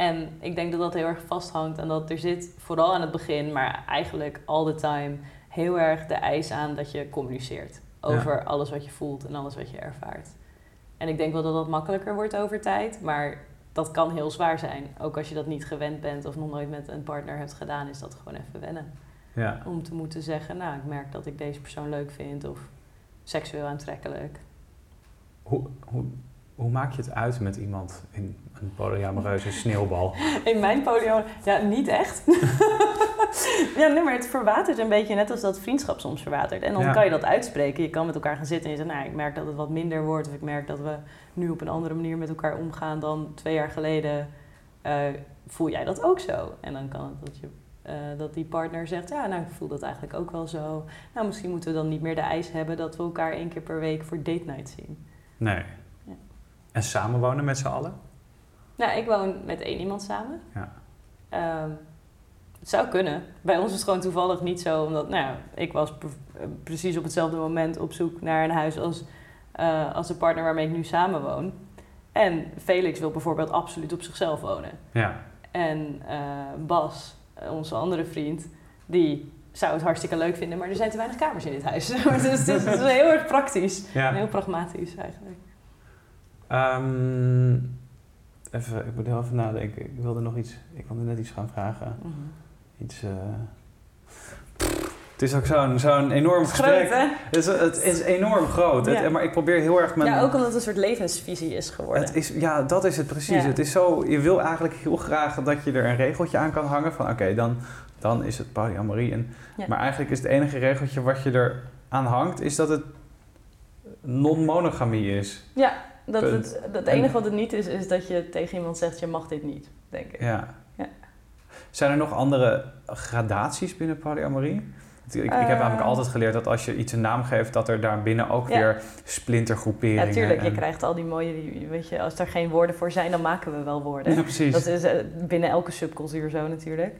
En ik denk dat dat heel erg vasthangt aan dat er zit, vooral aan het begin, maar eigenlijk all the time, heel erg de eis aan dat je communiceert. Over alles wat je voelt en alles wat je ervaart. En ik denk wel dat dat makkelijker wordt over tijd, maar dat kan heel zwaar zijn. Ook als je dat niet gewend bent of nog nooit met een partner hebt gedaan, is dat gewoon even wennen. Ja. Om te moeten zeggen, nou, ik merk dat ik deze persoon leuk vind of seksueel aantrekkelijk. Hoe, hoe, hoe maak je het uit met iemand in een polyamoreuze sneeuwbal? *laughs* In mijn polio, ja, niet echt. *laughs* ja, nee, maar het verwatert een beetje net als dat vriendschap soms verwatert. En dan Ja. kan je dat uitspreken. Je kan met elkaar gaan zitten en je zegt, nou, ik merk dat het wat minder wordt. Of ik merk dat we nu op een andere manier met elkaar omgaan dan twee jaar geleden. Eh, voel jij dat ook zo? En dan kan het dat, je, eh, dat die partner zegt, ja, nou, ik voel dat eigenlijk ook wel zo. Nou, misschien moeten we dan niet meer de eis hebben dat we elkaar één keer per week voor date night zien. Nee. En samenwonen met z'n allen? Nou, ik woon met één iemand samen. Ja. Ehm, het zou kunnen. Bij ons is het gewoon toevallig niet zo, omdat nou, ik was pre- precies op hetzelfde moment op zoek naar een huis als, eh, als de partner waarmee ik nu samen woon. En Felix wil bijvoorbeeld absoluut op zichzelf wonen. Ja. En eh, Bas, eh, onze andere vriend, die zou het hartstikke leuk vinden, maar er zijn te weinig kamers in dit huis. *laughs* dus het is, het is heel erg praktisch. En heel pragmatisch eigenlijk. Ehm, even, ik moet heel even nadenken. Ik wilde nog iets, ik wilde net iets gaan vragen. Mhm. Iets, eh, Het is ook zo'n zo'n enorm gesprek. Groot, hè? Het is, het is enorm groot. Het- maar ik probeer heel erg mijn... Ja, ook omdat het een soort levensvisie is geworden. Het is, ja, dat is het precies. Ja. Het is zo, je wil eigenlijk heel graag dat je er een regeltje aan kan hangen van oké, dan, dan is het polyamorie. En, Ja. Maar eigenlijk is het enige regeltje wat je er aan hangt, is dat het non-monogamie is. Ja, Dat Punt. het, het enige wat het niet is, is dat je tegen iemand zegt, je mag dit niet, denk ik. Ja. Ja. Zijn er nog andere gradaties binnen polyamorie? Ik, ik heb Eh. namelijk altijd geleerd dat als je iets een naam geeft, dat er daarbinnen ook Ja. weer splintergroeperingen... Ja, tuurlijk. Je krijgt al die mooie, weet je, als er geen woorden voor zijn, dan maken we wel woorden. Ja, precies. Dat is eh, binnen elke subcultuur zo natuurlijk.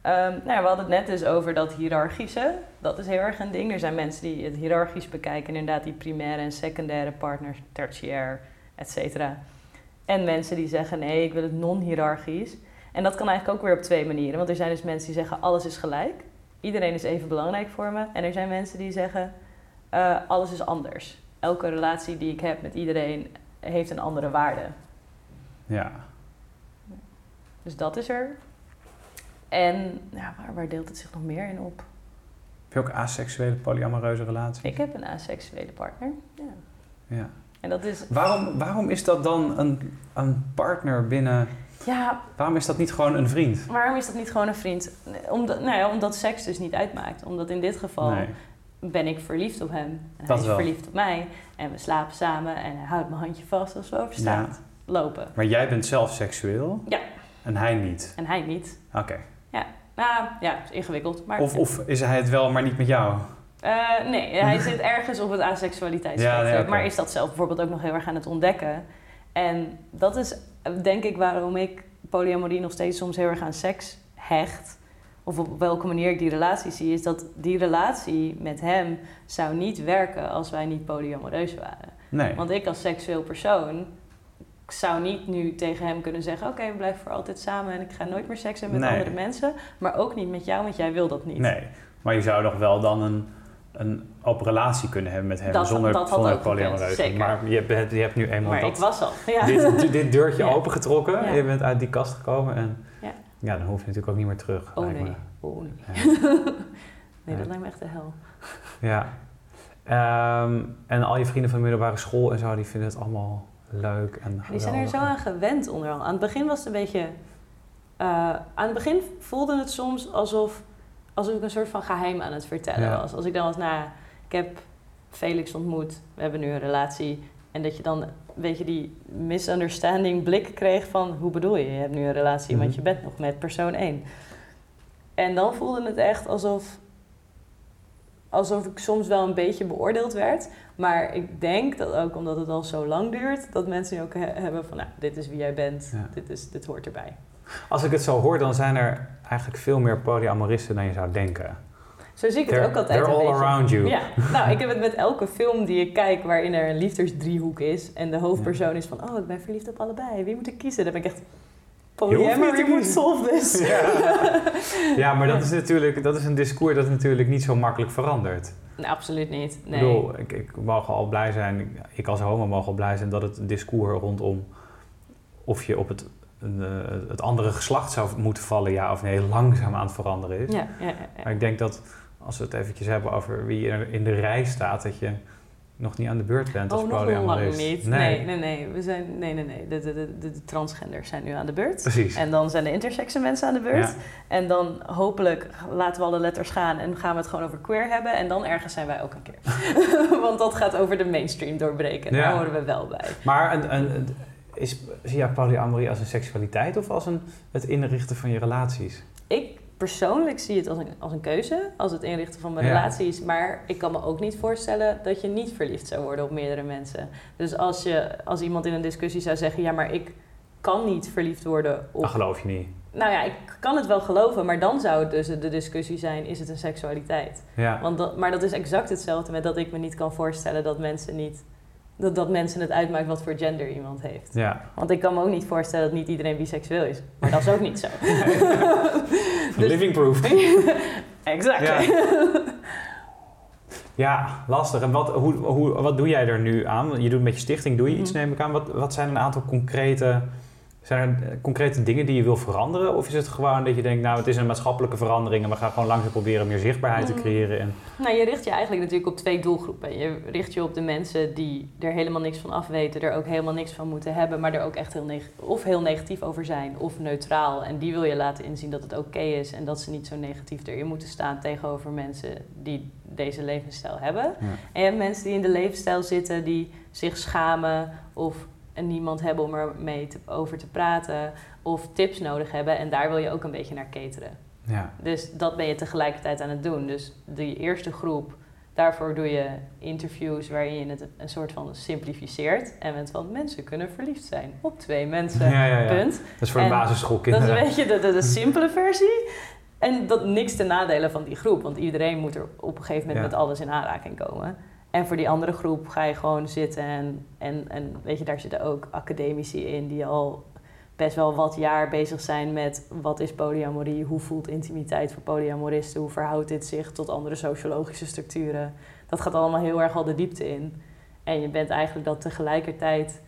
Ehm, nou ja, we hadden het net dus over dat hiërarchische. Dat is heel erg een ding. Er zijn mensen die het hiërarchisch bekijken. Inderdaad, die primaire en secundaire partners, tertiair, et cetera. En mensen die zeggen, nee, ik wil het non-hiërarchisch. En dat kan eigenlijk ook weer op twee manieren. Want er zijn dus mensen die zeggen, alles is gelijk. Iedereen is even belangrijk voor me. En er zijn mensen die zeggen, eh, alles is anders. Elke relatie die ik heb met iedereen heeft een andere waarde. Ja. Dus dat is er. En ja, waar, waar deelt het zich nog meer in op? Heb je ook asexuele polyamoreuze relaties? Ik heb een asexuele partner. Ja. Ja. En dat is... Waarom, waarom is dat dan een, een partner binnen... Ja, Waarom is dat niet gewoon een vriend? waarom is dat niet gewoon een vriend? Omdat, nou ja, omdat seks dus niet uitmaakt. Omdat in dit geval Nee. ben ik verliefd op hem. En Dat hij is wel. verliefd op mij. En we slapen samen en hij houdt mijn handje vast als we over straat lopen. Maar jij bent zelf seksueel? Ja. En hij niet? En hij niet. Oké. Nou ja, is ingewikkeld. Maar Of, of is hij het wel, maar niet met jou? Eh, nee, *laughs* hij zit ergens op het asexualiteitsspectrum. Ja, nee, oké. Maar is dat zelf bijvoorbeeld ook nog heel erg aan het ontdekken. En dat is denk ik waarom ik polyamorie nog steeds soms heel erg aan seks hecht. Of op welke manier ik die relatie zie. Is dat die relatie met hem zou niet werken als wij niet polyamoreus waren. Nee. Want ik als seksueel persoon ik zou niet nu tegen hem kunnen zeggen... oké, we blijven voor altijd samen en ik ga nooit meer seks hebben met Nee. andere mensen. Maar ook niet met jou, want jij wil dat niet. Nee. Maar je zou nog wel dan een, een open relatie kunnen hebben met hem Dat- zonder, dat zonder gekund. Maar je hebt, je hebt nu eenmaal Maar ik was al. Ja. dit, dit deurtje *laughs* Ja. opengetrokken. Ja. Je bent uit die kast gekomen en Ja. ja. dan hoef je natuurlijk ook niet meer terug. Oh nee. me. Oh nee. Ja. *laughs* Nee, dat lijkt me echt de hel. Ja. Ehm, en al je vrienden van de middelbare school en zo, die vinden het allemaal leuk en Die zijn er zo aan gewend onder andere. Aan het begin was het een beetje... eh, aan het begin voelde het soms alsof, alsof ik een soort van geheim aan het vertellen Ja. was. Als ik dan was, nou, ik heb Felix ontmoet, we hebben nu een relatie. En dat je dan, weet je, die misunderstanding blik kreeg van... Hoe bedoel je, je hebt nu een relatie, want Mhm. je bent nog met persoon 1. En dan voelde het echt alsof, alsof ik soms wel een beetje beoordeeld werd. Maar ik denk dat ook omdat het al zo lang duurt, dat mensen ook he- hebben van, nou, dit is wie jij bent, Ja. dit, is, dit hoort erbij. Als ik het zo hoor, dan zijn er eigenlijk veel meer polyamoristen dan je zou denken. Zo zie ik het They're, ook altijd they're all beetje. around you. Ja, *laughs* nou, ik heb het met elke film die ik kijk waarin er een liefdesdriehoek is en de hoofdpersoon is van, oh, ik ben verliefd op allebei, wie moet ik kiezen? Dan ben ik echt, polyamory moet solve this. *laughs* Ja. ja, maar dat is natuurlijk dat is een discours dat natuurlijk niet zo makkelijk verandert. Nee, absoluut niet, Ik nee. bedoel, ik, ik mogen al blij zijn, ik- ik als homo mag al blij zijn dat het discours rondom of je op het, het andere geslacht zou moeten vallen, ja of nee, langzaam aan het veranderen is. Ja, ja, ja. Maar ik denk dat als we het eventjes hebben over wie er in de rij staat, dat je nog niet aan de beurt bent als Oh, nog lang niet. Nee, nee, nee. We zijn, nee, nee, nee. De, de, de, de, de transgenders zijn nu aan de beurt. Precies. En dan zijn de intersexe mensen aan de beurt. Ja. En dan hopelijk laten we alle letters gaan en gaan we het gewoon over queer hebben. En dan ergens zijn wij ook een keer. *laughs* Want dat gaat over de mainstream doorbreken. En Ja. Daar horen we wel bij. Maar een, een- is, zie jij polyamorie als een seksualiteit of als een, het inrichten van je relaties? Ik persoonlijk zie het als een, als een keuze, als het inrichten van mijn Ja. relaties. Maar ik kan me ook niet voorstellen dat je niet verliefd zou worden op meerdere mensen. Dus als, je, als iemand in een discussie zou zeggen, ja, maar ik kan niet verliefd worden op Dat geloof je niet. Nou ja, ik kan het wel geloven, maar dan zou het dus de discussie zijn: is het een seksualiteit? Ja. Want dat, maar dat is exact hetzelfde met dat ik me niet kan voorstellen dat mensen niet. Dat, dat mensen het uitmaakt wat voor gender iemand heeft. ja. Want ik kan me ook niet voorstellen dat niet iedereen biseksueel is. Maar dat is ook niet zo. *laughs* *laughs* Dus- Living proof. *laughs* exact. Ja. Ja, lastig. En wat, hoe, hoe, wat doe jij er nu aan? Je doet met je stichting, doe je iets Mhm. neem ik aan. Wat, wat zijn een aantal concrete, zijn er eh, concrete dingen die je wil veranderen? Of is het gewoon dat je denkt, nou het is een maatschappelijke verandering en we gaan gewoon langzaam proberen meer zichtbaarheid te Mm. creëren? En, Nou, je richt je eigenlijk natuurlijk op twee doelgroepen. Je richt je op de mensen die er helemaal niks van af weten, er ook helemaal niks van moeten hebben, maar er ook echt heel neg- of heel negatief over zijn of neutraal. En die wil je laten inzien dat het oké is en dat ze niet zo negatief erin moeten staan tegenover mensen die deze levensstijl hebben. Ja. En je hebt mensen die in de levensstijl zitten die zich schamen of niemand hebben om er mee te, over te praten of tips nodig hebben. En daar wil je ook een beetje naar cateren. Ja. Dus dat ben je tegelijkertijd aan het doen. Dus die eerste groep, daarvoor doe je interviews waarin je het een soort van simplificeert. En met van mensen kunnen verliefd zijn op twee mensen. Ja, ja, ja. Punt. Dat is voor En de Dat is basisschoolkinderen. een beetje de, de, de *laughs* simpele versie. En dat niks ten nadele van die groep. Want iedereen moet er op een gegeven moment met alles in aanraking komen. En voor die andere groep ga je gewoon zitten. En, en, en weet je, daar zitten ook academici in die al best wel wat jaar bezig zijn met wat is polyamorie, hoe voelt intimiteit voor polyamoristen, hoe verhoudt dit zich tot andere sociologische structuren. Dat gaat allemaal heel erg al de diepte in. En je bent eigenlijk dat tegelijkertijd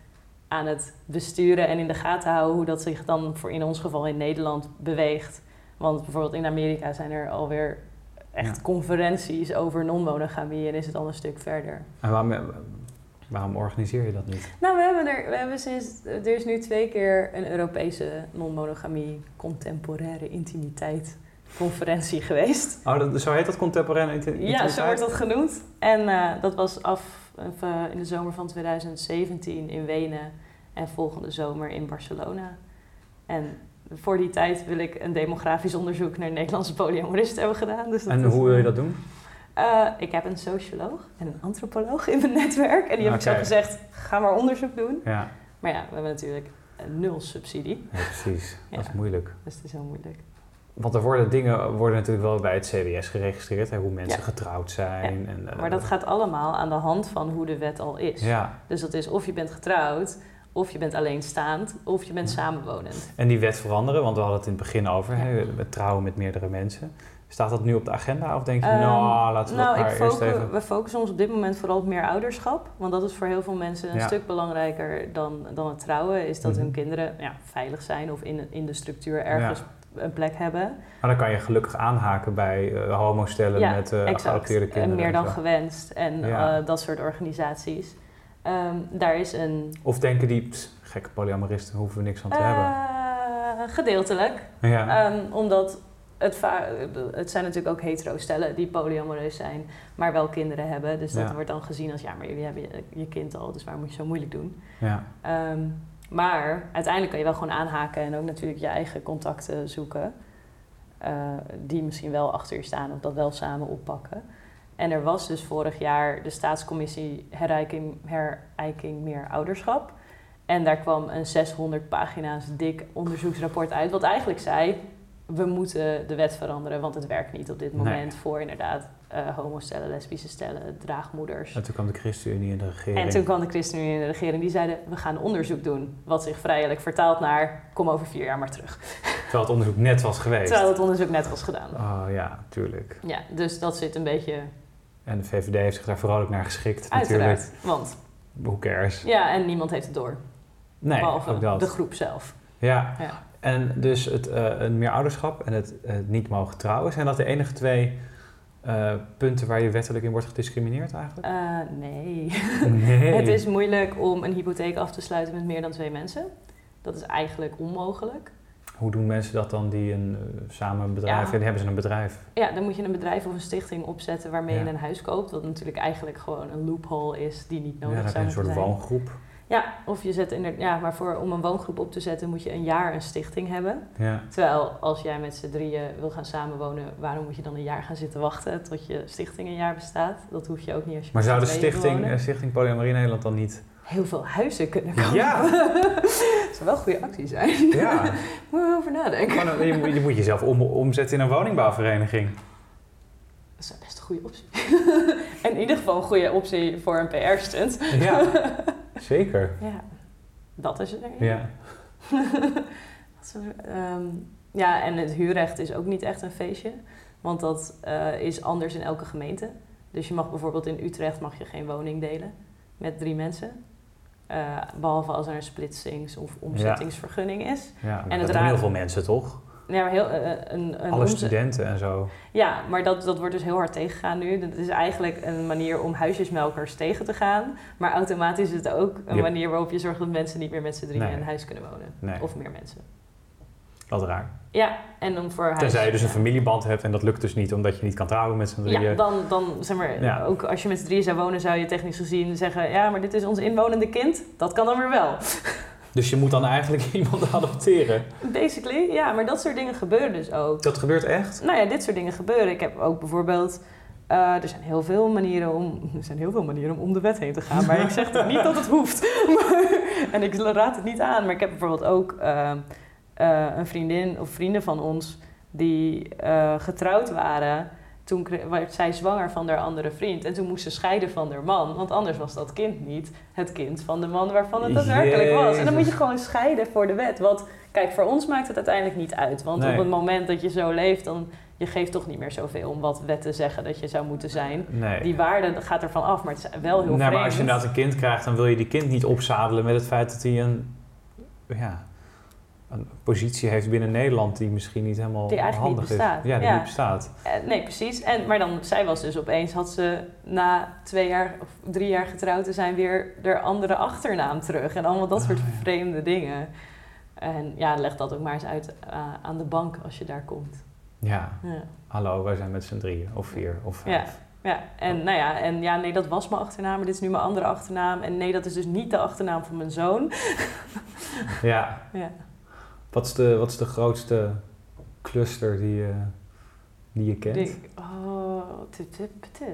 aan het besturen en in de gaten houden hoe dat zich dan voor in ons geval in Nederland beweegt. Want bijvoorbeeld in Amerika zijn er alweer echt Ja. conferenties over non-monogamie en is het al een stuk verder. En waarom, waarom organiseer je dat niet? Nou, we hebben er, we hebben sinds, er is nu twee keer een Europese non-monogamie contemporaire intimiteit conferentie *laughs* geweest. Oh, dat, zo heet dat contemporaine inti- Ja, intimiteit? zo wordt dat genoemd. En eh, dat was af eh, in de zomer van 2017 in Wenen en volgende zomer in Barcelona. En voor die tijd wil ik een demografisch onderzoek naar Nederlandse polyamoristen hebben gedaan. Dus dat En hoe wil je dat doen? eh, ik heb een socioloog en een antropoloog in mijn netwerk. En die heb ik zo gezegd, ga maar onderzoek doen. Ja, Maar ja, we hebben natuurlijk nul subsidie. ja precies. *laughs* Dat is moeilijk. Dus het is heel moeilijk. Want er worden dingen worden natuurlijk wel bij het CBS geregistreerd. Hè, hoe mensen Ja. getrouwd zijn. En, eh, Maar dat gaat allemaal aan de hand van hoe de wet al is. Ja, Dus dat is of je bent getrouwd, of je bent alleenstaand, of je bent samenwonend. en die wet veranderen, want we hadden het in het begin over. Hè, het trouwen met meerdere mensen. Staat dat nu op de agenda of denk je, Ehm, nou, laten we nou, dat maar ik eerst even... we focussen ons op dit moment vooral op meer ouderschap. Want dat is voor heel veel mensen een Ja. stuk belangrijker dan, dan het trouwen. Is dat Mhm. hun kinderen ja, veilig zijn of in, in de structuur ergens een plek hebben. Maar dan kan je gelukkig aanhaken bij eh homostellen met exact. geadopteerde En kinderen. meer en dan zo. gewenst en eh, dat soort organisaties. Ehm, daar is een... Of denken die, pst, gekke polyamoristen, daar hoeven we niks aan te hebben. eh, gedeeltelijk. Ja, Ehm, omdat het, het zijn natuurlijk ook hetero stellen die polyamoreus zijn, maar wel kinderen hebben. Dus dat Ja. wordt dan gezien als ja, maar jullie hebben je, je kind al, dus waarom moet je zo moeilijk doen? ja. Ehm, maar uiteindelijk kan je wel gewoon aanhaken en ook natuurlijk je eigen contacten zoeken. eh, die misschien wel achter je staan of dat wel samen oppakken. En er was dus vorig jaar de staatscommissie herijking, herijking meer ouderschap. En daar kwam een 600 pagina's dik onderzoeksrapport uit. Wat eigenlijk zei, we moeten de wet veranderen, want het werkt niet op dit Nee. moment voor inderdaad eh homostellen, lesbische stellen, draagmoeders. En toen kwam de ChristenUnie in de regering. En toen kwam de ChristenUnie in de regering, die zeiden, we gaan onderzoek doen. Wat zich vrijelijk vertaalt naar, kom over vier jaar maar terug. *laughs* Terwijl het onderzoek net was geweest. Terwijl het onderzoek net was gedaan. Oh ja, tuurlijk. Ja, dus dat zit een beetje En de VVD heeft zich daar vrolijk naar geschikt uiteraard. natuurlijk. Want, Who cares? ja, en niemand heeft het door. Nee, behalve ook dat. de groep zelf. Ja, Ja. en dus het eh, een meer ouderschap en het, het niet mogen trouwen. Zijn dat de enige twee eh, punten waar je wettelijk in wordt gediscrimineerd eigenlijk? Eh, nee. Nee. *laughs* Het is moeilijk om een hypotheek af te sluiten met meer dan twee mensen. Dat is eigenlijk onmogelijk. Hoe doen mensen dat dan die een, eh, samen een bedrijf... Ja. Ja. hebben ze een bedrijf. Ja, dan moet je een bedrijf of een stichting opzetten waarmee Ja. je een huis koopt. Wat natuurlijk eigenlijk gewoon een loophole is die niet Ja, nodig heb je zou een soort woongroep. Ja, of je zet inderdaad, ja, maar voor, om een woongroep op te zetten moet je een jaar een stichting hebben. Ja. Terwijl als jij met z'n drieën wil gaan samenwonen, waarom moet je dan een jaar gaan zitten wachten tot je stichting een jaar bestaat? Dat hoef je ook niet als je Maar met zou de stichting, wonen. eh, stichting Polyamorie Nederland dan niet... Heel veel huizen kunnen komen. Ja. dat *laughs* zou wel een goede actie zijn. Ja, *laughs* Moet je over nadenken. een- je, moet- je moet jezelf om, omzetten in een woningbouwvereniging. Dat is best een goede optie. en *laughs* in ieder geval een goede optie voor een PR-stunt. Ja, zeker. Ja, dat is het. denk ik. Ja. Dat is een- ehm, ja, en het huurrecht is ook niet echt een feestje. Want dat eh, is anders in elke gemeente. Dus je mag bijvoorbeeld in Utrecht mag je geen woning delen met drie mensen. Eh, behalve als er een splitsings- of omzettingsvergunning is. ja En het raar- heel veel mensen toch? Ja, maar heel, eh, een, een Alle omzet- studenten en zo. Ja, maar dat, dat wordt dus heel hard tegengegaan nu. Dat is eigenlijk een manier om huisjesmelkers tegen te gaan. Maar automatisch is het ook een manier waarop je zorgt dat mensen niet meer met z'n drieën Nee. in een huis kunnen wonen. Nee. Of meer mensen. Wat raar. Ja, en dan voor huis. Tenzij je dus een familieband hebt en dat lukt dus niet omdat je niet kan trouwen met z'n drieën. Ja, dan, dan zeg maar, Ja. ook als je met z'n drieën zou wonen, zou je technisch gezien zeggen: ja, maar dit is ons inwonende kind. Dat kan dan weer wel. *laughs* Dus je moet dan eigenlijk *laughs* iemand adopteren. Basically, ja, maar dat soort dingen gebeuren dus ook. Dat gebeurt echt? Nou ja, dit soort dingen gebeuren. Ik heb ook bijvoorbeeld. eh, er zijn heel veel manieren om. *laughs* Er zijn heel veel manieren om om de wet heen te gaan. Maar ik zeg toch niet dat het hoeft. En ik raad het niet aan. Maar ik heb bijvoorbeeld ook eh, eh, een vriendin of vrienden van ons die eh, getrouwd waren. Toen werd zij zwanger van haar andere vriend. En toen moest ze scheiden van haar man. Want anders was dat kind niet het kind van de man waarvan het daadwerkelijk was. En dan moet je gewoon scheiden voor de wet. Want kijk, voor ons maakt het uiteindelijk niet uit. Want Nee. op het moment dat je zo leeft, dan je geeft toch niet meer zoveel om wat wetten zeggen dat je zou moeten zijn. Nee. Die waarde gaat ervan af, maar het is wel heel nee, vreemd. maar als je inderdaad een kind krijgt, dan wil je die kind niet opzadelen met het feit dat hij een, ja, een positie heeft binnen Nederland die misschien niet helemaal Die eigenlijk niet handig bestaat. is. Ja, die Ja. niet bestaat. Eh, nee, precies. En, maar dan, zij was dus opeens, had ze na twee jaar of drie jaar getrouwd te zijn weer de andere achternaam terug. En allemaal dat Oh, soort ja. vreemde dingen. En ja, leg dat ook maar eens uit eh, aan de bank als je daar komt. Ja, Ja. hallo, wij zijn met z'n drieën of vier of vijf. Ja, en nou ja, en ja, nee, dat was mijn achternaam, maar dit is nu mijn andere achternaam. En nee, dat is dus niet de achternaam van mijn zoon. Ja. *laughs* Ja. Wat, is de, wat is de grootste cluster die je, die je kent? Die- oh, tu, tu, tu.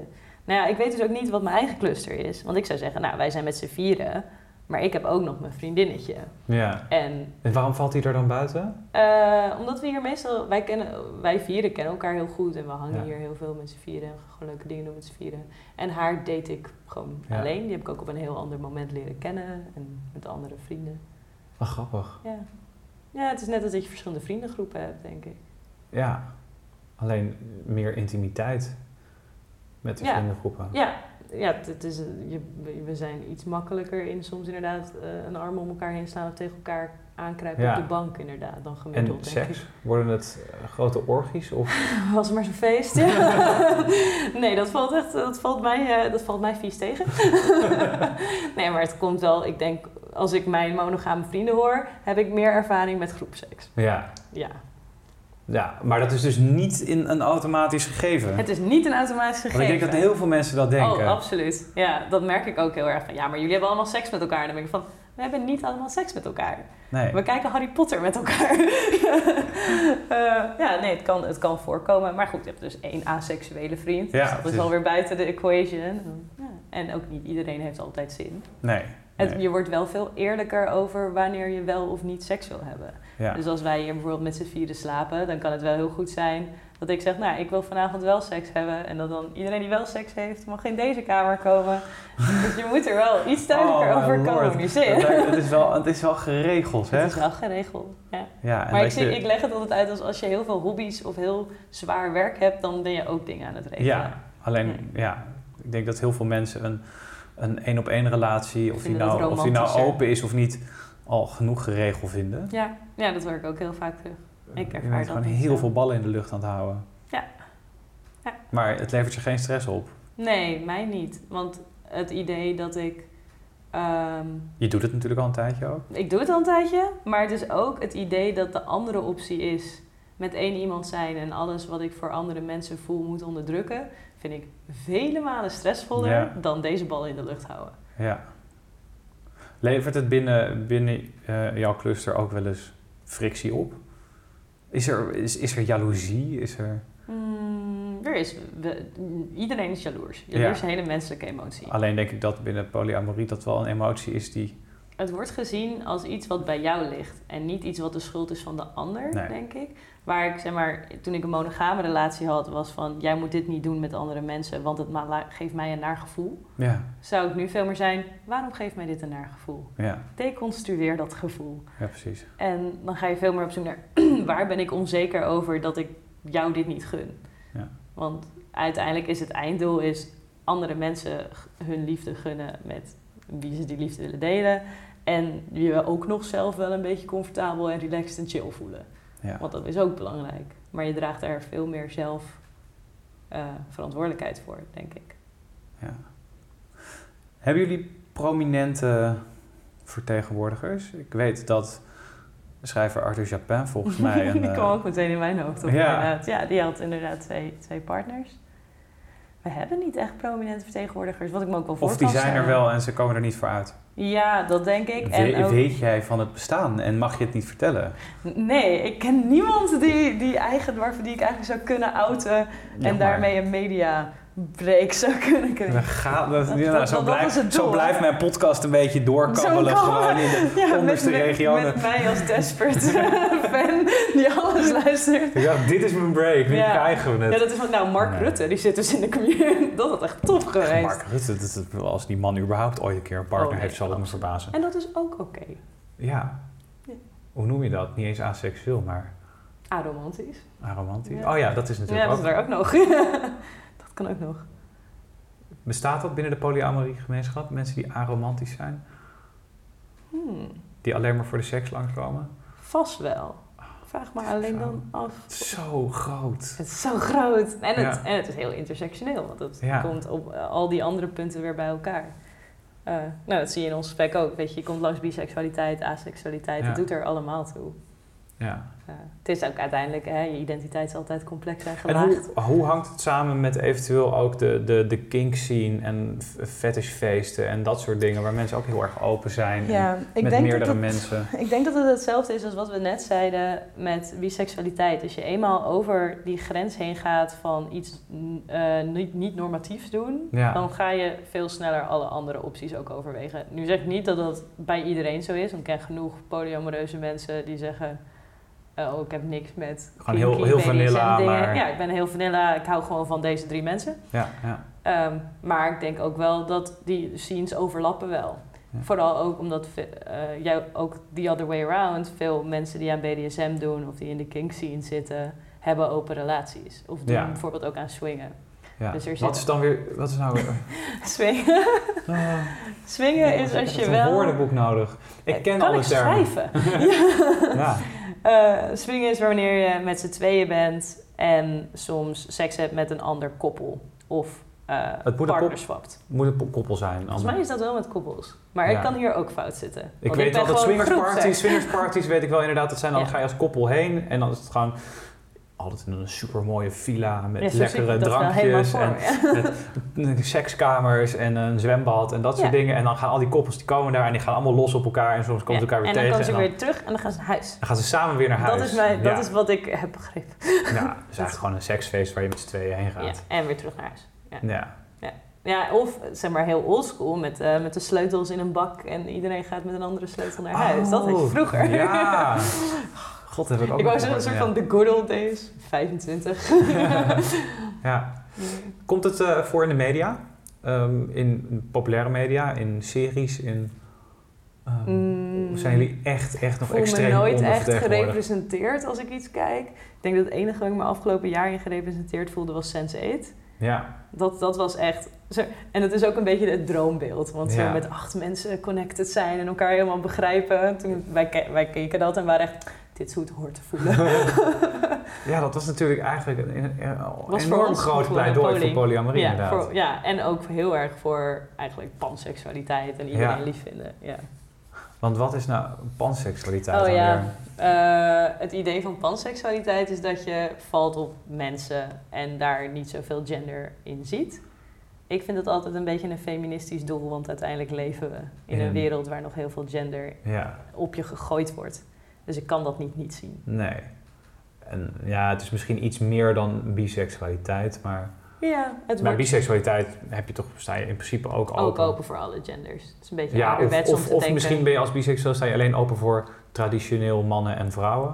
Nou ja, ik weet dus ook niet wat mijn eigen cluster is. Want ik zou zeggen, nou, wij zijn met z'n vieren. Maar ik heb ook nog mijn vriendinnetje. Ja. En En waarom valt hij er dan buiten? eh, omdat we hier meestal, wij, kennen, wij vieren kennen elkaar heel goed. En we hangen Ja. hier heel veel met z'n vieren. En gewoon leuke dingen doen met z'n vieren. En haar date ik gewoon Ja. alleen. Die heb ik ook op een heel ander moment leren kennen. En met andere vrienden. Wat grappig. Ja. Ja, het is net als dat je verschillende vriendengroepen hebt, denk ik. Ja. Alleen meer intimiteit met de Ja. vriendengroepen. Ja, ja het, het is, je, we zijn iets makkelijker in soms inderdaad eh, een arm om elkaar heen slaan of tegen elkaar aankruipen Ja. op de bank inderdaad dan En gemiddeld, denk seks? Worden het eh, grote orgies? Of? *laughs* Was het maar zo'n feest, *laughs* *laughs* nee, dat valt echt, dat valt mij, eh, dat valt mij vies tegen. nee, maar het komt wel, ik denk, als ik mijn monogame vrienden hoor, heb ik meer ervaring met groepseks. Ja. Ja. ja. Maar dat is dus niet in een automatisch gegeven. Het is niet een automatisch gegeven. Want ik denk dat heel veel mensen dat denken. Oh, absoluut. Ja, dat merk ik ook heel erg van. Ja, maar jullie hebben allemaal seks met elkaar. Dan denk ik van, we hebben niet allemaal seks met elkaar. nee. We kijken Harry Potter met elkaar. *laughs* Eh, ja, nee, het kan, het kan voorkomen. Maar goed, je hebt dus één asexuele vriend. Ja, dus dat is precies. alweer buiten de equation. Ja. En ook niet iedereen heeft altijd zin. Nee. Het. Je wordt wel veel eerlijker over wanneer je wel of niet seks wil hebben. Ja. Dus als wij hier bijvoorbeeld met z'n vieren slapen, dan kan het wel heel goed zijn dat ik zeg, nou, ik wil vanavond wel seks hebben. En dat dan iedereen die wel seks heeft, mag in deze kamer komen. *laughs* dus je moet er wel iets duidelijker Oh, over communiceren. Het, is wel, het is wel geregeld, hè? Het is wel geregeld, ja. Ja, Maar ik, zie, je- ik leg het altijd uit als als je heel veel hobby's of heel zwaar werk hebt, dan ben je ook dingen aan het regelen. Ja, alleen, ja, ik denk dat heel veel mensen een een één op één relatie, of die, Vinden nou, of die nou open is of niet, al genoeg geregeld vinden. Ja, ja, dat hoor ik ook heel vaak terug. Ik je ervaar dat gewoon heel zo. veel ballen in de lucht aan het houden. Ja. Ja. Maar het levert je geen stress op. Nee, mij niet. Want het idee dat ik... ehm, Je doet het natuurlijk al een tijdje ook. Ik doe het al een tijdje, maar het is ook het idee dat de andere optie is met één iemand zijn en alles wat ik voor andere mensen voel moet onderdrukken, vind ik vele malen stressvoller Ja. dan deze bal in de lucht houden. Ja. Levert het binnen, binnen eh, jouw cluster ook wel eens frictie op? Is er, is, is er jaloezie? Is er... Hmm, er is, we- iedereen is jaloers. Jaloers is een hele menselijke emotie. Alleen denk ik dat binnen polyamorie dat wel een emotie is die... Het wordt gezien als iets wat bij jou ligt en niet iets wat de schuld is van de ander, Nee. denk ik. Waar ik, zeg maar, toen ik een monogame relatie had, was van, jij moet dit niet doen met andere mensen, want het geeft mij een naar gevoel. Ja, Zou ik nu veel meer zijn, waarom geeft mij dit een naar gevoel? ja, Deconstrueer dat gevoel. ja precies. En dan ga je veel meer op zoek naar, *clears throat* waar ben ik onzeker over dat ik jou dit niet gun? Ja. Want uiteindelijk is het einddoel is andere mensen hun liefde gunnen met wie ze die liefde willen delen. En je ook nog zelf wel een beetje comfortabel en relaxed en chill voelen. Ja. Want dat is ook belangrijk. Maar je draagt er veel meer zelf eh, verantwoordelijkheid voor, denk ik. Ja. Hebben jullie prominente vertegenwoordigers? Ik weet dat schrijver Arthur Japin volgens mij. *laughs* En, die kwam eh, ook meteen in mijn hoofd op. Ja. inderdaad. Ja, die had inderdaad twee, twee partners. We hebben niet echt prominente vertegenwoordigers, wat ik me ook wel voor of die zijn er wel en ze komen er niet voor uit. Ja, dat denk ik. We- En ook, Weet jij van het bestaan en mag je het niet vertellen? nee, ik ken niemand die, die, eigen, waarvan die ik eigenlijk zou kunnen outen en daarmee een mediabreak zou kunnen krijgen. Dan gaat, dat, Dat- ja, dat- zo, dat het zo blijft mijn podcast een beetje doorkabbelen. Gewoon in de Ja, onderste met, regionen. Met, mij als desperate *laughs* fan die alles luistert. Ik dacht, dit is mijn break, nu Ja. krijgen we Ja, het. dat is van, nou, Mark Nee. Rutte, die zit dus in de community. Dat had echt tof geweest. Mark Rutte, dat, dat- als die man überhaupt ooit een keer een partner Oh, nee, heeft, zal het me verbazen. En dat is ook oké. Ja. Ja. Hoe noem je dat? Niet eens aseksueel, maar Aromantisch. aromantisch. Ja. Oh ja, dat is Ja, natuurlijk dat is er ook nog. *laughs* dat kan ook nog. Bestaat dat binnen de polyamorie gemeenschap? Mensen die aromantisch zijn? Hmm, Die alleen maar voor de seks langskomen? vast wel. Vraag maar alleen dan af. Zo groot. Het is zo groot. En het, Ja. en het is heel intersectioneel, want het Ja. komt op eh, al die andere punten weer bij elkaar. Eh, nou, dat zie je in ons spec ook. Weet je, je komt langs biseksualiteit, aseksualiteit. Ja. Het doet er allemaal toe. Ja. Eh, het is ook uiteindelijk, hè, je identiteit is altijd complex en En gelaagd. hoe, hoe hangt het samen met eventueel ook de, de, de kink scene en fetishfeesten en dat soort dingen waar mensen ook heel erg open zijn en Ja, ik met denk meerdere dat het, mensen? *laughs* Ik denk dat het hetzelfde is als wat we net zeiden met biseksualiteit. Als je eenmaal over die grens heen gaat van iets mm, eh, niet, niet normatiefs doen, Ja. dan ga je veel sneller alle andere opties ook overwegen. Nu zeg ik niet dat dat bij iedereen zo is, want ik ken genoeg polyamoreuze mensen die zeggen... Oh, ik heb niks met Gewoon heel- heel vanilla, maar- Ja, ik ben heel vanilla. Ik hou gewoon van deze drie mensen. Ja, ja. Ehm, maar ik denk ook wel dat die scenes overlappen wel. Ja. Vooral ook omdat eh, jij ook the other way around, veel mensen die aan BDSM doen of die in de kink scene zitten, hebben open relaties. Of doen Ja. bijvoorbeeld ook aan swingen. ja. Dus er wat is dan weer... Wat is nou. *laughs* Swingen, Ah, swingen is als je wel... een woordenboek nodig. Ik ken kan alle ik termen. schrijven? *laughs* Ja. Eh, swingen is wanneer je met z'n tweeën bent en soms seks hebt met een ander koppel. Of eh moet een partner kop- swapt. Moet een koppel zijn. Volgens mij is dat wel met koppels. Maar Ja. ik kan hier ook fout zitten. Ik weet wel dat swingersparties, swingersparties weet ik wel inderdaad, dat zijn dan Ja. ga je als koppel heen en dan is het gewoon altijd in een supermooie villa met Ja, lekkere drankjes voor en ja. *laughs* met sekskamers en een zwembad en dat soort Ja. dingen. En dan gaan al die koppels die komen daar en die gaan allemaal los op elkaar en soms komen ze elkaar weer en dan tegen. komen ze weer terug en dan gaan ze naar huis. dan gaan ze samen weer naar huis. Dat, is, mijn, dat is wat ik heb begrepen. Ja, *laughs* het is eigenlijk gewoon een seksfeest waar je met z'n tweeën heen gaat. en weer terug naar huis. Ja. Ja, of zeg maar heel oldschool met, eh, met de sleutels in een bak en iedereen gaat met een andere sleutel naar huis. dat je Oh, vroeger. Ja. *laughs* God, heb ik ook ik wou zeggen, een soort van the good old days. 25. *laughs* ja. Komt het eh, voor in de media? Ehm, in populaire media, in series, in... ehm, Mm. zijn jullie echt, echt nog voel me extreem nooit echt gerepresenteerd als ik iets kijk. Ik denk dat het enige wat ik me afgelopen jaar in gerepresenteerd voelde was Sense8. Ja, Dat, dat was echt... Zo, en het is ook een beetje het droombeeld. Want zo met acht mensen connected zijn en elkaar helemaal begrijpen. Toen, wij, wij keken dat en waren echt... Dit is hoe het hoort te voelen. *laughs* *laughs* ja, dat was natuurlijk eigenlijk een, een- een Was voor enorm groot pleidooi voor polyamorie ja, inderdaad. voor, ja, en ook heel erg voor eigenlijk panseksualiteit en iedereen Ja. lief vinden. Ja. Want wat is nou panseksualiteit Oh dan ja? Eh, het idee van panseksualiteit is dat je valt op mensen en daar niet zoveel gender in ziet. Ik vind het altijd een beetje een feministisch doel, want uiteindelijk leven we in In een een- wereld waar nog heel veel gender Ja, op je gegooid wordt. Dus ik kan dat niet niet zien. nee. En ja, het is misschien iets meer dan biseksualiteit, maar Ja, het bij biseksualiteit heb je toch, sta je in principe ook open. ook open voor alle genders. Het is een beetje Ja, of, ouderwets om of, te of denken. misschien ben je als biseksueel sta je alleen open voor traditioneel mannen en vrouwen.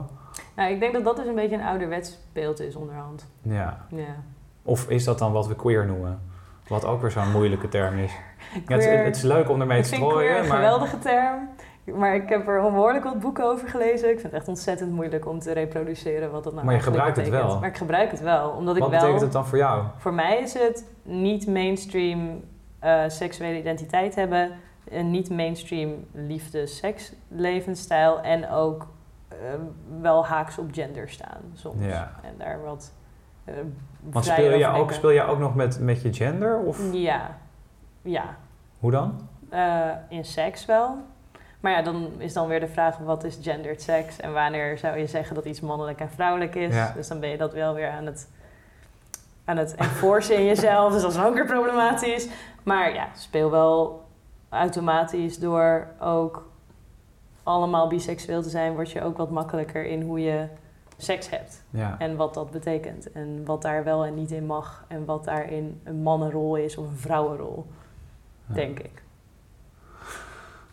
Nou, ik denk dat dat dus een beetje een ouderwets beeld is onderhand. Ja. Ja. Of is dat dan wat we queer noemen? Wat ook weer zo'n moeilijke term is. Ja, het, is- Queer- het is leuk om ermee te strooien, een maar... geweldige term. Maar ik heb er onbehoorlijk wat boeken over gelezen. Ik vind het echt ontzettend moeilijk om te reproduceren wat dat nou Maar je gebruikt het betekent. wel. Maar ik gebruik het wel. Omdat ik Wat wel... betekent het dan voor jou? Voor mij is het niet mainstream eh, seksuele identiteit hebben. Een niet mainstream liefde-seks levensstijl. En ook eh, wel haaks op gender staan soms. Ja. En daar wat eh Want speel je, over ook, speel je ook nog met, met je gender? Of Ja. Ja. hoe dan? In seks wel. Maar ja, dan is dan weer de vraag, wat is gendered seks? En wanneer zou je zeggen dat iets mannelijk en vrouwelijk is? Ja. Dus dan ben je dat wel weer aan het, aan het enforcen in jezelf. Dus dat is ook weer problematisch. Maar ja, speel wel automatisch door ook allemaal biseksueel te zijn... word je ook wat makkelijker in hoe je seks hebt. Ja. En wat dat betekent. En wat daar wel en niet in mag. En wat daarin een mannenrol is of een vrouwenrol, Ja. denk ik.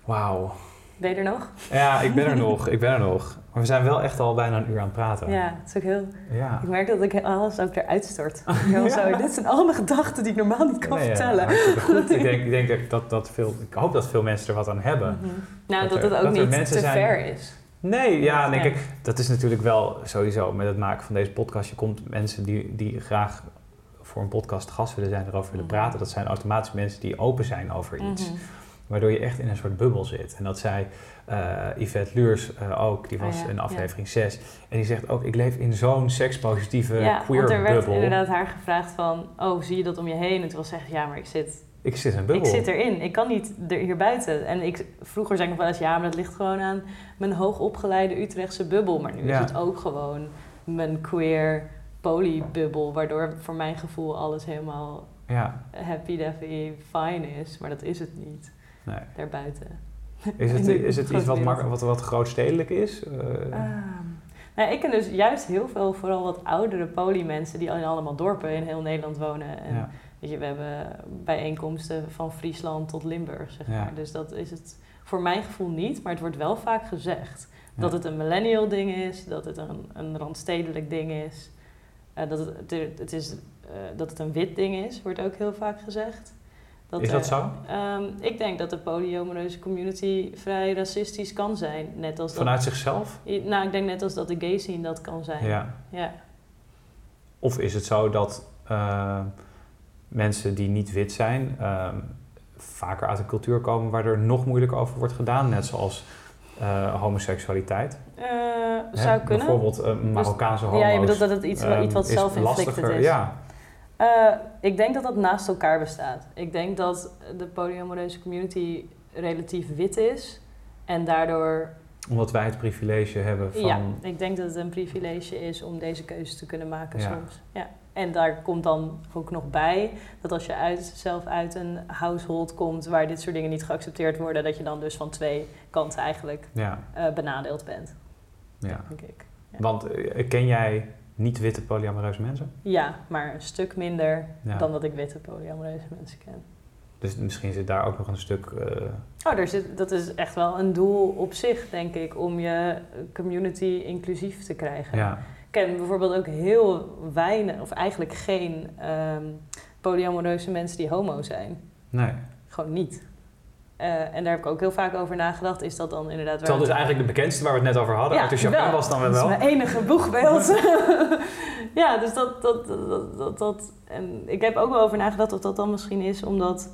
Wauw. Ben je er nog? Ja, ik ben er *laughs* nog. Ik ben er nog. Maar we zijn wel echt al bijna een uur aan het praten. Ja, het is ook heel... Ja. Ik merk dat ik alles ook eruit stort. *laughs* Heel zo, dit zijn allemaal gedachten die ik normaal niet kan Nee, ja, vertellen. goed. *laughs* ik denk, ik denk dat, dat, veel... Ik hoop dat veel mensen er wat aan hebben. Mhm. Nou, Dat dat, er- het ook dat niet te zijn- ver is. Nee, ja, nee, Ja. kijk, dat is natuurlijk wel sowieso met het maken van deze podcast. Je komt mensen die, die graag voor een podcast gast willen zijn, erover willen Mhm. praten. Dat zijn automatisch mensen die open zijn over iets. Mhm. Waardoor je echt in een soort bubbel zit. En dat zei eh, Yvette Luurs eh, ook, die Oh was ja, in ja. aflevering 6. En die zegt ook, ik leef in zo'n sekspositieve ja, queer want er werd bubbel. inderdaad haar gevraagd van... Oh, zie je dat om je heen? En toen was ze echt, ja, maar ik zit, Ik zit in een bubbel. ik zit erin. Ik kan niet er hier buiten. En ik, vroeger zei ik nog wel eens... Ja, maar dat ligt gewoon aan mijn hoogopgeleide Utrechtse bubbel. Maar nu Ja. is het ook gewoon mijn queer polybubbel. Waardoor voor mijn gevoel alles helemaal Ja, happy-dappy fine is. Maar dat is het niet, nee. daarbuiten. Is *laughs* het, is het iets wat, wat, wat grootstedelijk is? Eh, Ah. Nou, ik ken dus juist heel veel, vooral wat oudere polymensen die in allemaal dorpen in heel Nederland wonen. En ja. weet je, we hebben bijeenkomsten van Friesland tot Limburg, zeg Ja. maar. Dus dat is het voor mijn gevoel niet, maar het wordt wel vaak gezegd. Ja. Dat het een millennial ding is, dat het een, een randstedelijk ding is. eh, dat, het, het, het is eh, dat het een wit ding is, wordt ook heel vaak gezegd. Is dat er- zo? Ehm, ik denk dat de polyamoreuze community vrij racistisch kan zijn. Net als dat Vanuit zichzelf? I- Nou, ik denk net als dat de gay scene dat kan zijn. Ja. Ja. Of is het zo dat eh, mensen die niet wit zijn ehm, vaker uit een cultuur komen waar er nog moeilijker over wordt gedaan, net zoals eh, homoseksualiteit? Eh, Hè, zou kunnen. Bijvoorbeeld eh, Marokkaanse homo's. ja, je bedoelt dat het iets, ehm, iets wat is zelf-inflicted lastiger, is. Ja, Eh, ik denk dat dat naast elkaar bestaat. Ik denk dat de polyamoreuze community relatief wit is. En daardoor, omdat wij het privilege hebben van... ja, ik denk dat het een privilege is om deze keuze te kunnen maken Ja. soms. Ja. En daar komt dan ook nog bij dat als je uit, zelf uit een household komt waar dit soort dingen niet geaccepteerd worden, dat je dan dus van twee kanten eigenlijk Ja, eh, benadeeld bent, ja. denk ik. Ja. Want eh, ken jij niet-witte polyamoreuze mensen? Ja, maar een stuk minder Ja. dan dat ik witte polyamoreuze mensen ken. Dus misschien zit daar ook nog een stuk... eh, Oh, daar zit, dat is echt wel een doel op zich, denk ik, om je community inclusief te krijgen. ja. Ik ken bijvoorbeeld ook heel weinig, of eigenlijk geen ehm polyamoreuze mensen die homo zijn. Nee. Gewoon niet. Eh, en daar heb ik ook heel vaak over nagedacht. Is dat dan inderdaad Terwijl dus eigenlijk de bekendste waar we het net over hadden, Ja, Arthur Chapin was dan Dat wel. is mijn enige boegbeeld. *laughs* ja, dus dat, dat, dat, dat, dat... En ik heb ook wel over nagedacht of dat dan misschien is omdat...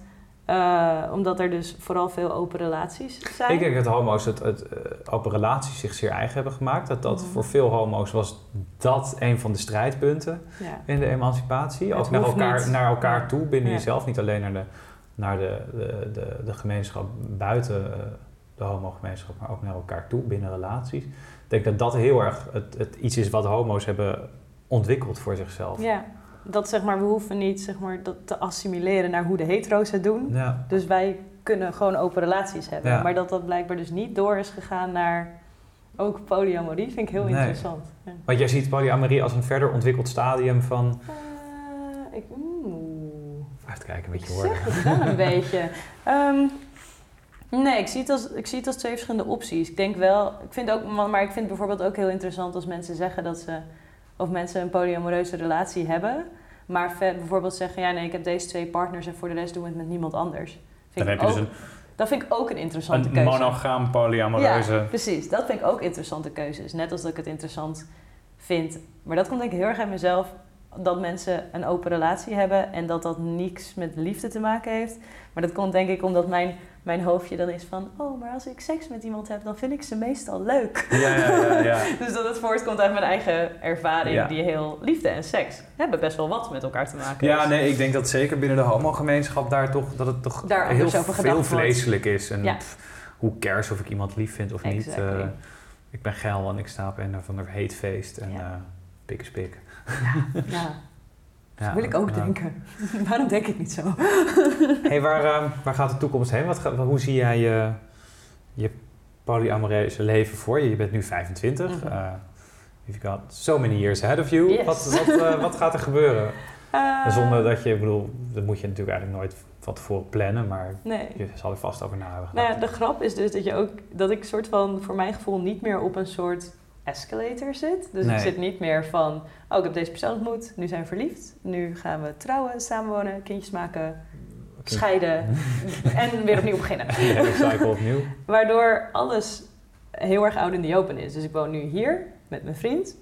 eh, omdat er dus vooral veel open relaties zijn. Ik denk dat homo's het, het eh, open relaties zich zeer eigen hebben gemaakt. Dat dat Mhm. voor veel homo's was dat een van de strijdpunten Ja. in de emancipatie. Het Ook naar elkaar, niet. naar elkaar toe, binnen Ja. jezelf. Niet alleen naar de, naar de, de, de, de gemeenschap buiten eh, de homogemeenschap, maar ook naar elkaar toe, binnen relaties. Ik denk dat dat heel erg het, het iets is wat homo's hebben ontwikkeld voor zichzelf. ja, dat zeg maar, we hoeven niet zeg maar, dat te assimileren naar hoe de hetero's het doen. Ja. Dus wij kunnen gewoon open relaties hebben. Ja. Maar dat dat blijkbaar dus niet door is gegaan naar ook polyamorie, vind ik heel Nee. interessant. Ja. Want jij ziet polyamorie als een verder ontwikkeld stadium van... Eh, ik, kijken met Ik je woorden. zeg het wel een *laughs* beetje. Ehm, nee, ik zie, het als, ik zie het als twee verschillende opties. Ik denk wel, ik vind ook, maar ik vind het bijvoorbeeld ook heel interessant als mensen zeggen dat ze, of mensen een polyamoreuze relatie hebben, maar bijvoorbeeld zeggen, ja nee, ik heb deze twee partners en voor de rest doen we het met niemand anders. Vind Dan heb ik je dus een, Dat vind ik ook een interessante een keuze. monogaam polyamoreuze... Ja, precies. Dat vind ik ook interessante keuzes. Net als dat ik het interessant vind. Maar dat komt denk ik heel erg uit mezelf. Dat mensen een open relatie hebben en dat dat niks met liefde te maken heeft. Maar dat komt denk ik omdat mijn, mijn hoofdje dan is van... Oh, maar als ik seks met iemand heb, dan vind ik ze meestal leuk. Ja, ja, ja. ja. *laughs* Dus dat het voortkomt uit mijn eigen ervaring. Die heel liefde en seks hebben best wel wat met elkaar te maken. Ja, Dus- nee, ik denk dat zeker binnen de homogemeenschap daar toch dat het toch Daar heel veel wordt. vleeselijk is. En pff, hoe cares of ik iemand lief vind of niet. Eh, ik ben geil en ik sta op een van een heetfeest en Ja. eh pik is pik. *laughs* Ja, Ja, dat wil ik ook ja. denken. *laughs* Waarom denk ik niet zo? *laughs* Hey, waar, eh, waar gaat de toekomst heen? Wat, ga- hoe zie jij je, je polyamoreuze leven voor je? Je bent nu 25. Mhm. eh, you've got so many years ahead of you. Yes. Wat, wat, eh, wat gaat er gebeuren? Eh, Zonder dat je, ik bedoel, dat moet je natuurlijk eigenlijk nooit van tevoren plannen, maar Nee. je zal er vast over na hebben Nou ja, gedacht. de grap is dus dat je ook dat ik soort van voor mijn gevoel niet meer op een soort escalator zit. Dus Nee. ik zit niet meer van, oh ik heb deze persoon ontmoet, nu zijn we verliefd, nu gaan we trouwen, samenwonen, kindjes maken, scheiden *laughs* en weer opnieuw beginnen. De cycle opnieuw. *laughs* Waardoor alles heel erg out in the open is. Dus ik woon nu hier met mijn vriend.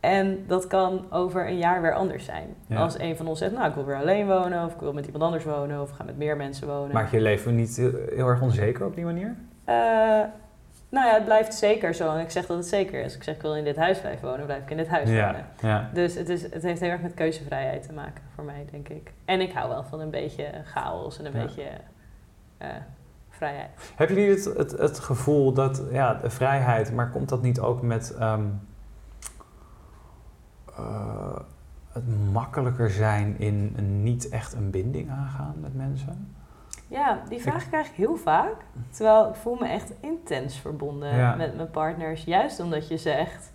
En dat kan over een jaar weer anders zijn. Ja. Als een van ons zegt, nou ik wil weer alleen wonen, of ik wil met iemand anders wonen, of ik ga met meer mensen wonen. Maak je leven niet heel, heel erg onzeker op die manier? Eh, nou ja, het blijft zeker zo. En ik zeg dat het zeker is. Ik zeg ik wil in dit huis blijven wonen, blijf ik in dit huis wonen. ja. Dus het, is, het heeft heel erg met keuzevrijheid te maken voor mij, denk ik. En ik hou wel van een beetje chaos en een Ja. beetje eh, vrijheid. Hebben jullie het, het, het gevoel dat, ja, de vrijheid, maar komt dat niet ook met ehm, eh, het makkelijker zijn in niet echt een binding aangaan met mensen? Ja, die vraag krijg ik heel vaak. Terwijl ik voel me echt intens verbonden Ja. met mijn partners. Juist omdat je zegt,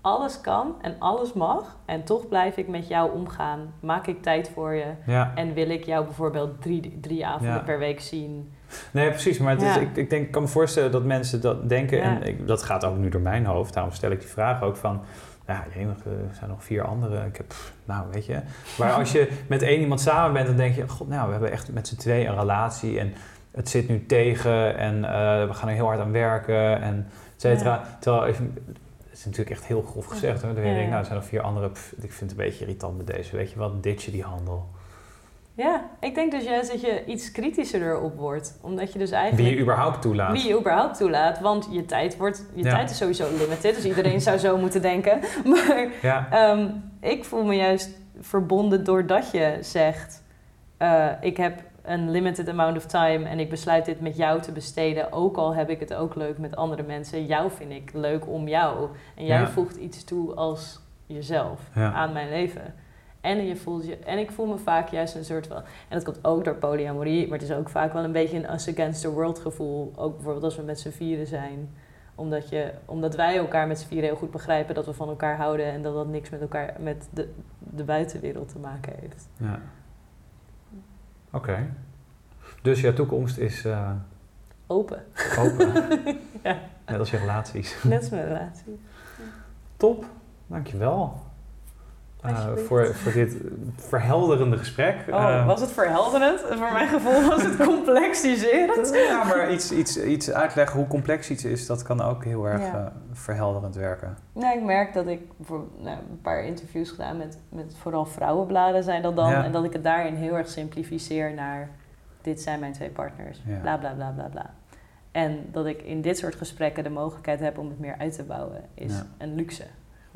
alles kan en alles mag. En toch blijf ik met jou omgaan. Maak ik tijd voor je. Ja. En wil ik jou bijvoorbeeld drie, drie avonden Ja. per week zien. Nee, precies. Maar het is, Ja. ik, ik, denk, ik kan me voorstellen dat mensen dat denken. En ik, dat gaat ook nu door mijn hoofd. Daarom stel ik die vraag ook van... Ja, jemig, er zijn nog vier anderen. Ik heb, nou, weet je. Maar als je *laughs* met één iemand samen bent, dan denk je... God, nou, we hebben echt met z'n twee een relatie. En het zit nu tegen. En eh, we gaan er heel hard aan werken. En et cetera. Terwijl, even, het is natuurlijk echt heel grof gezegd. Hoor. Dan Ja, denk je, nou, er zijn nog vier anderen. Pff, ik vind het een beetje irritant met deze. Weet je wat, ditch je die handel. Ja, ik denk dus juist dat je iets kritischer erop wordt. Omdat je dus Wie eigenlijk... je überhaupt toelaat. Wie je überhaupt toelaat. Want je tijd, wordt, je Ja. tijd is sowieso limited. Dus iedereen zou zo moeten denken. *laughs* Maar Ja, Ehm, ik voel me juist verbonden doordat je zegt: eh, Ik heb een limited amount of time en ik besluit dit met jou te besteden. Ook al heb ik het ook leuk met andere mensen. Jou vind ik leuk om jou. En jij Ja. voegt iets toe als jezelf aan mijn leven. En, je voelt je, en ik voel me vaak juist een soort van... En dat komt ook door polyamorie, maar het is ook vaak wel een beetje een us against the world gevoel. Ook bijvoorbeeld als we met z'n vieren zijn. Omdat, je, omdat wij elkaar met z'n vieren heel goed begrijpen dat we van elkaar houden... en dat dat niks met elkaar, met de, de buitenwereld te maken heeft. Ja. Oké. Dus jouw toekomst is eh, Open, open. *laughs* Ja. Net als je relaties. net als mijn relatie. Top, dankjewel. Eh voor, voor dit verhelderende gesprek. Oh, Eh, was het verhelderend? Voor mijn gevoel was het complexiserend. *laughs* Ja, maar iets, iets, iets uitleggen hoe complex iets is, dat kan ook heel erg Ja. eh, verhelderend werken. Nou, ik merk dat ik voor nou, een paar interviews gedaan met, met vooral vrouwenbladen zijn dat dan. Ja. En dat ik het daarin heel erg simplificeer naar dit zijn mijn twee partners. Ja. Bla bla bla bla bla. En dat ik in dit soort gesprekken de mogelijkheid heb om het meer uit te bouwen, is een luxe.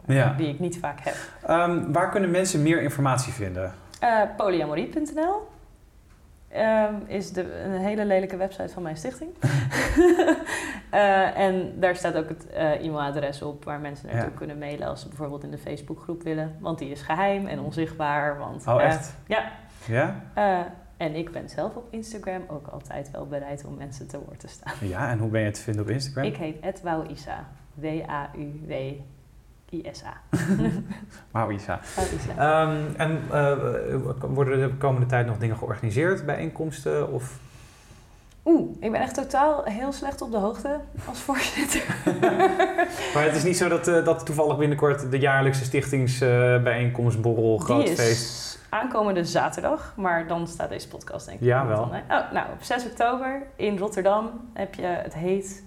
Ja. Die ik niet vaak heb. Ehm, waar kunnen mensen meer informatie vinden? Eh, polyamorie.nl ehm, is de, een hele lelijke website van mijn stichting. *laughs* *laughs* Eh, en daar staat ook het eh, e-mailadres op waar mensen naartoe Ja. kunnen mailen als ze bijvoorbeeld in de Facebookgroep willen. Want die is geheim en onzichtbaar. Want, Oh, echt? ja. Ja? En ik ben zelf op Instagram ook altijd wel bereid om mensen te woord te staan. Ja, en hoe ben je te vinden op Instagram? Ik heet Wouisa. W-A-U-W-I-S-A. *laughs* Wauw, Isa. Ehm, en eh, worden er de komende tijd nog dingen georganiseerd, bijeenkomsten? Of... Oeh, ik ben echt totaal heel slecht op de hoogte als *laughs* voorzitter. *laughs* Maar het is niet zo dat, eh, dat toevallig binnenkort de jaarlijkse stichtingsbijeenkomst, borrel, groot feest... aankomende zaterdag, maar dan staat deze podcast denk ik. Ja, wel. Oh, nou, op 6 oktober in Rotterdam heb je, het heet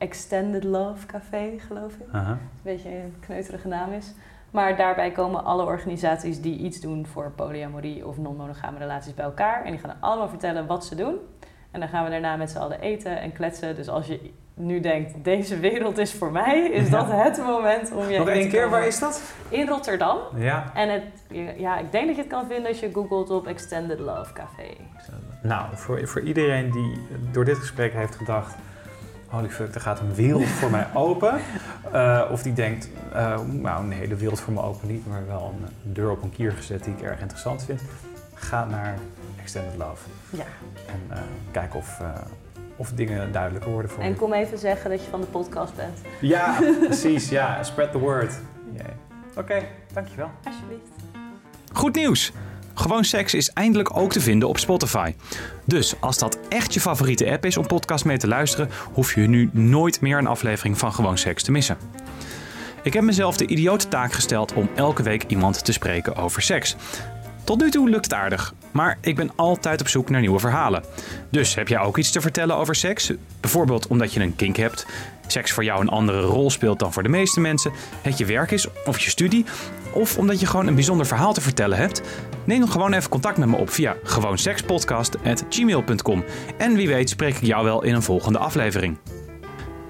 Extended Love Café, geloof ik. Aha. Een beetje een kneuterige naam is. Maar daarbij komen alle organisaties die iets doen voor polyamorie of non-monogame relaties bij elkaar. En die gaan allemaal vertellen wat ze doen. En dan gaan we daarna met z'n allen eten en kletsen. Dus als je nu denkt, deze wereld is voor mij, is Ja. dat het moment om je Nog één keer, waar is dat? In Rotterdam. Ja. En het, ja, ik denk dat je het kan vinden als je googelt op Extended Love Café. Nou, voor, voor iedereen die door dit gesprek heeft gedacht... holy fuck, er gaat een wereld voor mij open. Uh, of die denkt, uh, nou nee, de wereld voor me open niet, maar wel een deur op een kier gezet die ik erg interessant vind. Ga naar Extended Love. Ja. En uh, kijk of, of dingen duidelijker worden voor en je. En kom even zeggen dat je van de podcast bent. Ja, *laughs* precies. Ja, spread the word. Yeah. Oké, okay, dankjewel. Alsjeblieft. Goed nieuws! Gewoon Seks is eindelijk ook te vinden op Spotify. Dus als dat echt je favoriete app is om podcast mee te luisteren, hoef je nu nooit meer een aflevering van Gewoon Seks te missen. Ik heb mezelf de idiote taak gesteld om elke week iemand te spreken over seks. Tot nu toe lukt het aardig, maar ik ben altijd op zoek naar nieuwe verhalen. Dus heb jij ook iets te vertellen over seks? Bijvoorbeeld omdat je een kink hebt, seks voor jou een andere rol speelt dan voor de meeste mensen, het je werk is of je studie, of omdat je gewoon een bijzonder verhaal te vertellen hebt? Neem dan gewoon even contact met me op via gewoonsekspodcast.gmail.com en wie weet spreek ik jou wel in een volgende aflevering.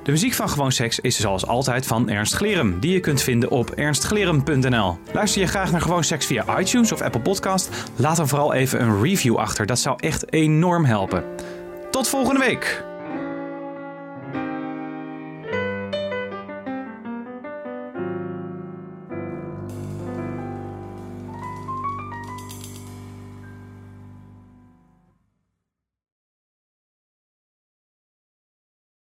De muziek van Gewoon Seks is zoals altijd van Ernst Glerum, die je kunt vinden op ernstglerum.nl. Luister je graag naar Gewoon Seks via iTunes of Apple Podcast? Laat dan vooral even een review achter, dat zou echt enorm helpen. Tot volgende week!